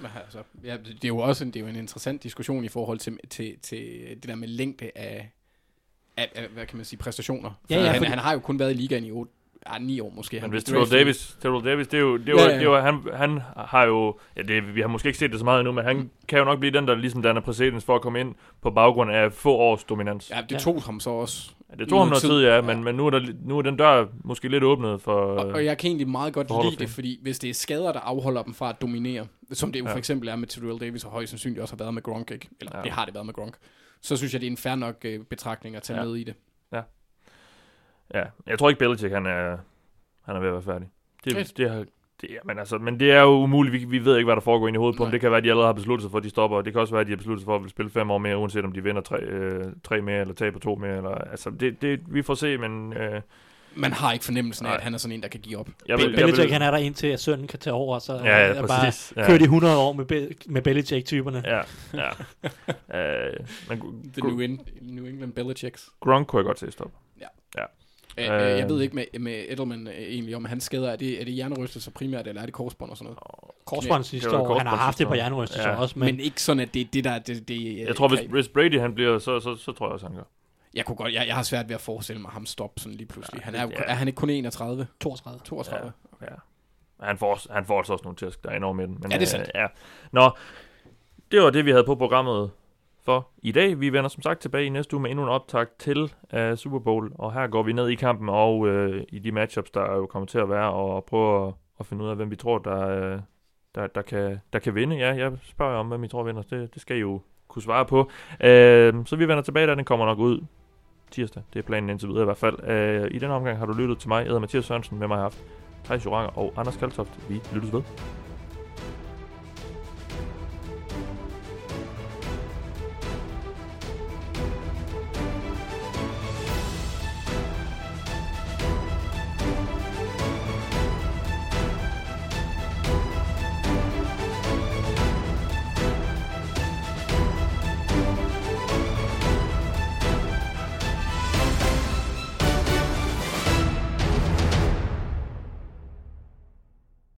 Men altså, ja, det er jo også en, det er jo en interessant diskussion i forhold til, til, til det der med længde af, af, af hvad kan man sige, præstationer. Ja, Fordi ja, han, fordi- han har jo kun været i ligaen i 8, ja, 9 år måske. Men Han hvis Terrell Davis, Terrell Davis, det er jo, det er jo, Ja, ja, ja. Det er jo han, han har jo, ja, det, vi har måske ikke set det så meget endnu, men han kan jo nok blive den, der ligesom danner præcedens for at komme ind på baggrund af få års dominans. Ja, det Ja. tog ham så også. Ja, det tog ham noget tid, ja, tid, men, ja. men nu, er der, nu er den dør måske lidt åbnet for... Og, og jeg kan egentlig meget godt lide det, fordi hvis det er skader, der afholder dem fra at dominere, som det jo Ja. ja. for eksempel er med Terrell Davis, og højst sandsynligt også har været med Gronk, ikke? eller Ja. ja. det har det været med Gronk, så synes jeg, det er en fair nok øh, betragtning at tage Ja. ja. med i det. Ja, jeg tror ikke Belichick, han er, han er ved at være færdig. Det, Fedt. det, har, det, er, men, altså, men det er jo umuligt. Vi, vi ved ikke, hvad der foregår inde i hovedet på dem. Nej. Det kan være, at de allerede har besluttet sig for, at de stopper. og Det kan også være, at de har besluttet sig for at vil spille fem år mere, uanset om de vinder tre, øh, tre mere, eller taber to mere. Eller, altså, det, det, vi får se, men øh, Man har ikke fornemmelsen af, Nej. at han er sådan en, der kan give op. jeg vil... Jeg Belichick, vil han er der indtil, at sønnen kan tage over, så ja, er ja, bare. Ja, kørt i 100 år med, Be- med Belichick-typerne. ja, ja. øh, men The New, in, New England Belichicks. Gronk kunne jeg godt se stoppe. Øh, Øh. øh, jeg ved ikke med, med Edelman øh, egentlig, om hans skader, er det, er det hjernerystelser primært, eller er det korsbånd og sådan noget? Korsbånd sidste år. Han har korsbånd haft det på hjernerystelser Ja. også, Men, men, ikke sådan, at det er det, der... Det, det, Jeg tror, hvis, hvis Brady han bliver, så, så, så tror jeg også, han gør. Jeg, kunne godt, jeg, jeg har svært ved at forestille mig ham stoppe sådan lige pludselig. Ja, Han er, det- er han ikke kun 31? 32. 32? Ja. Han får, også- han får altså også nogle tæsk, der er enormt med den. Men, Ja, det er sandt. Øh, ja. Nå, det var det, vi havde på programmet for i dag. Vi vender som sagt tilbage i næste uge med endnu en optag til uh, Super Bowl, og her går vi ned i kampen og uh, i de matchups, der jo kommer til at være, og prøver at, at finde ud af, hvem vi tror, der, uh, der, der, kan, der kan vinde. Ja, jeg spørger om, hvem I tror vinder. Det, det skal I jo kunne svare på. Uh, så vi vender tilbage, da den kommer nok ud tirsdag. Det er planen indtil videre i hvert fald. Uh, I den omgang har du lyttet til mig, jeg hedder Mathias Sørensen, med mig har haft Thijs Joranger og Anders Kaltoft. Vi lyttes ved.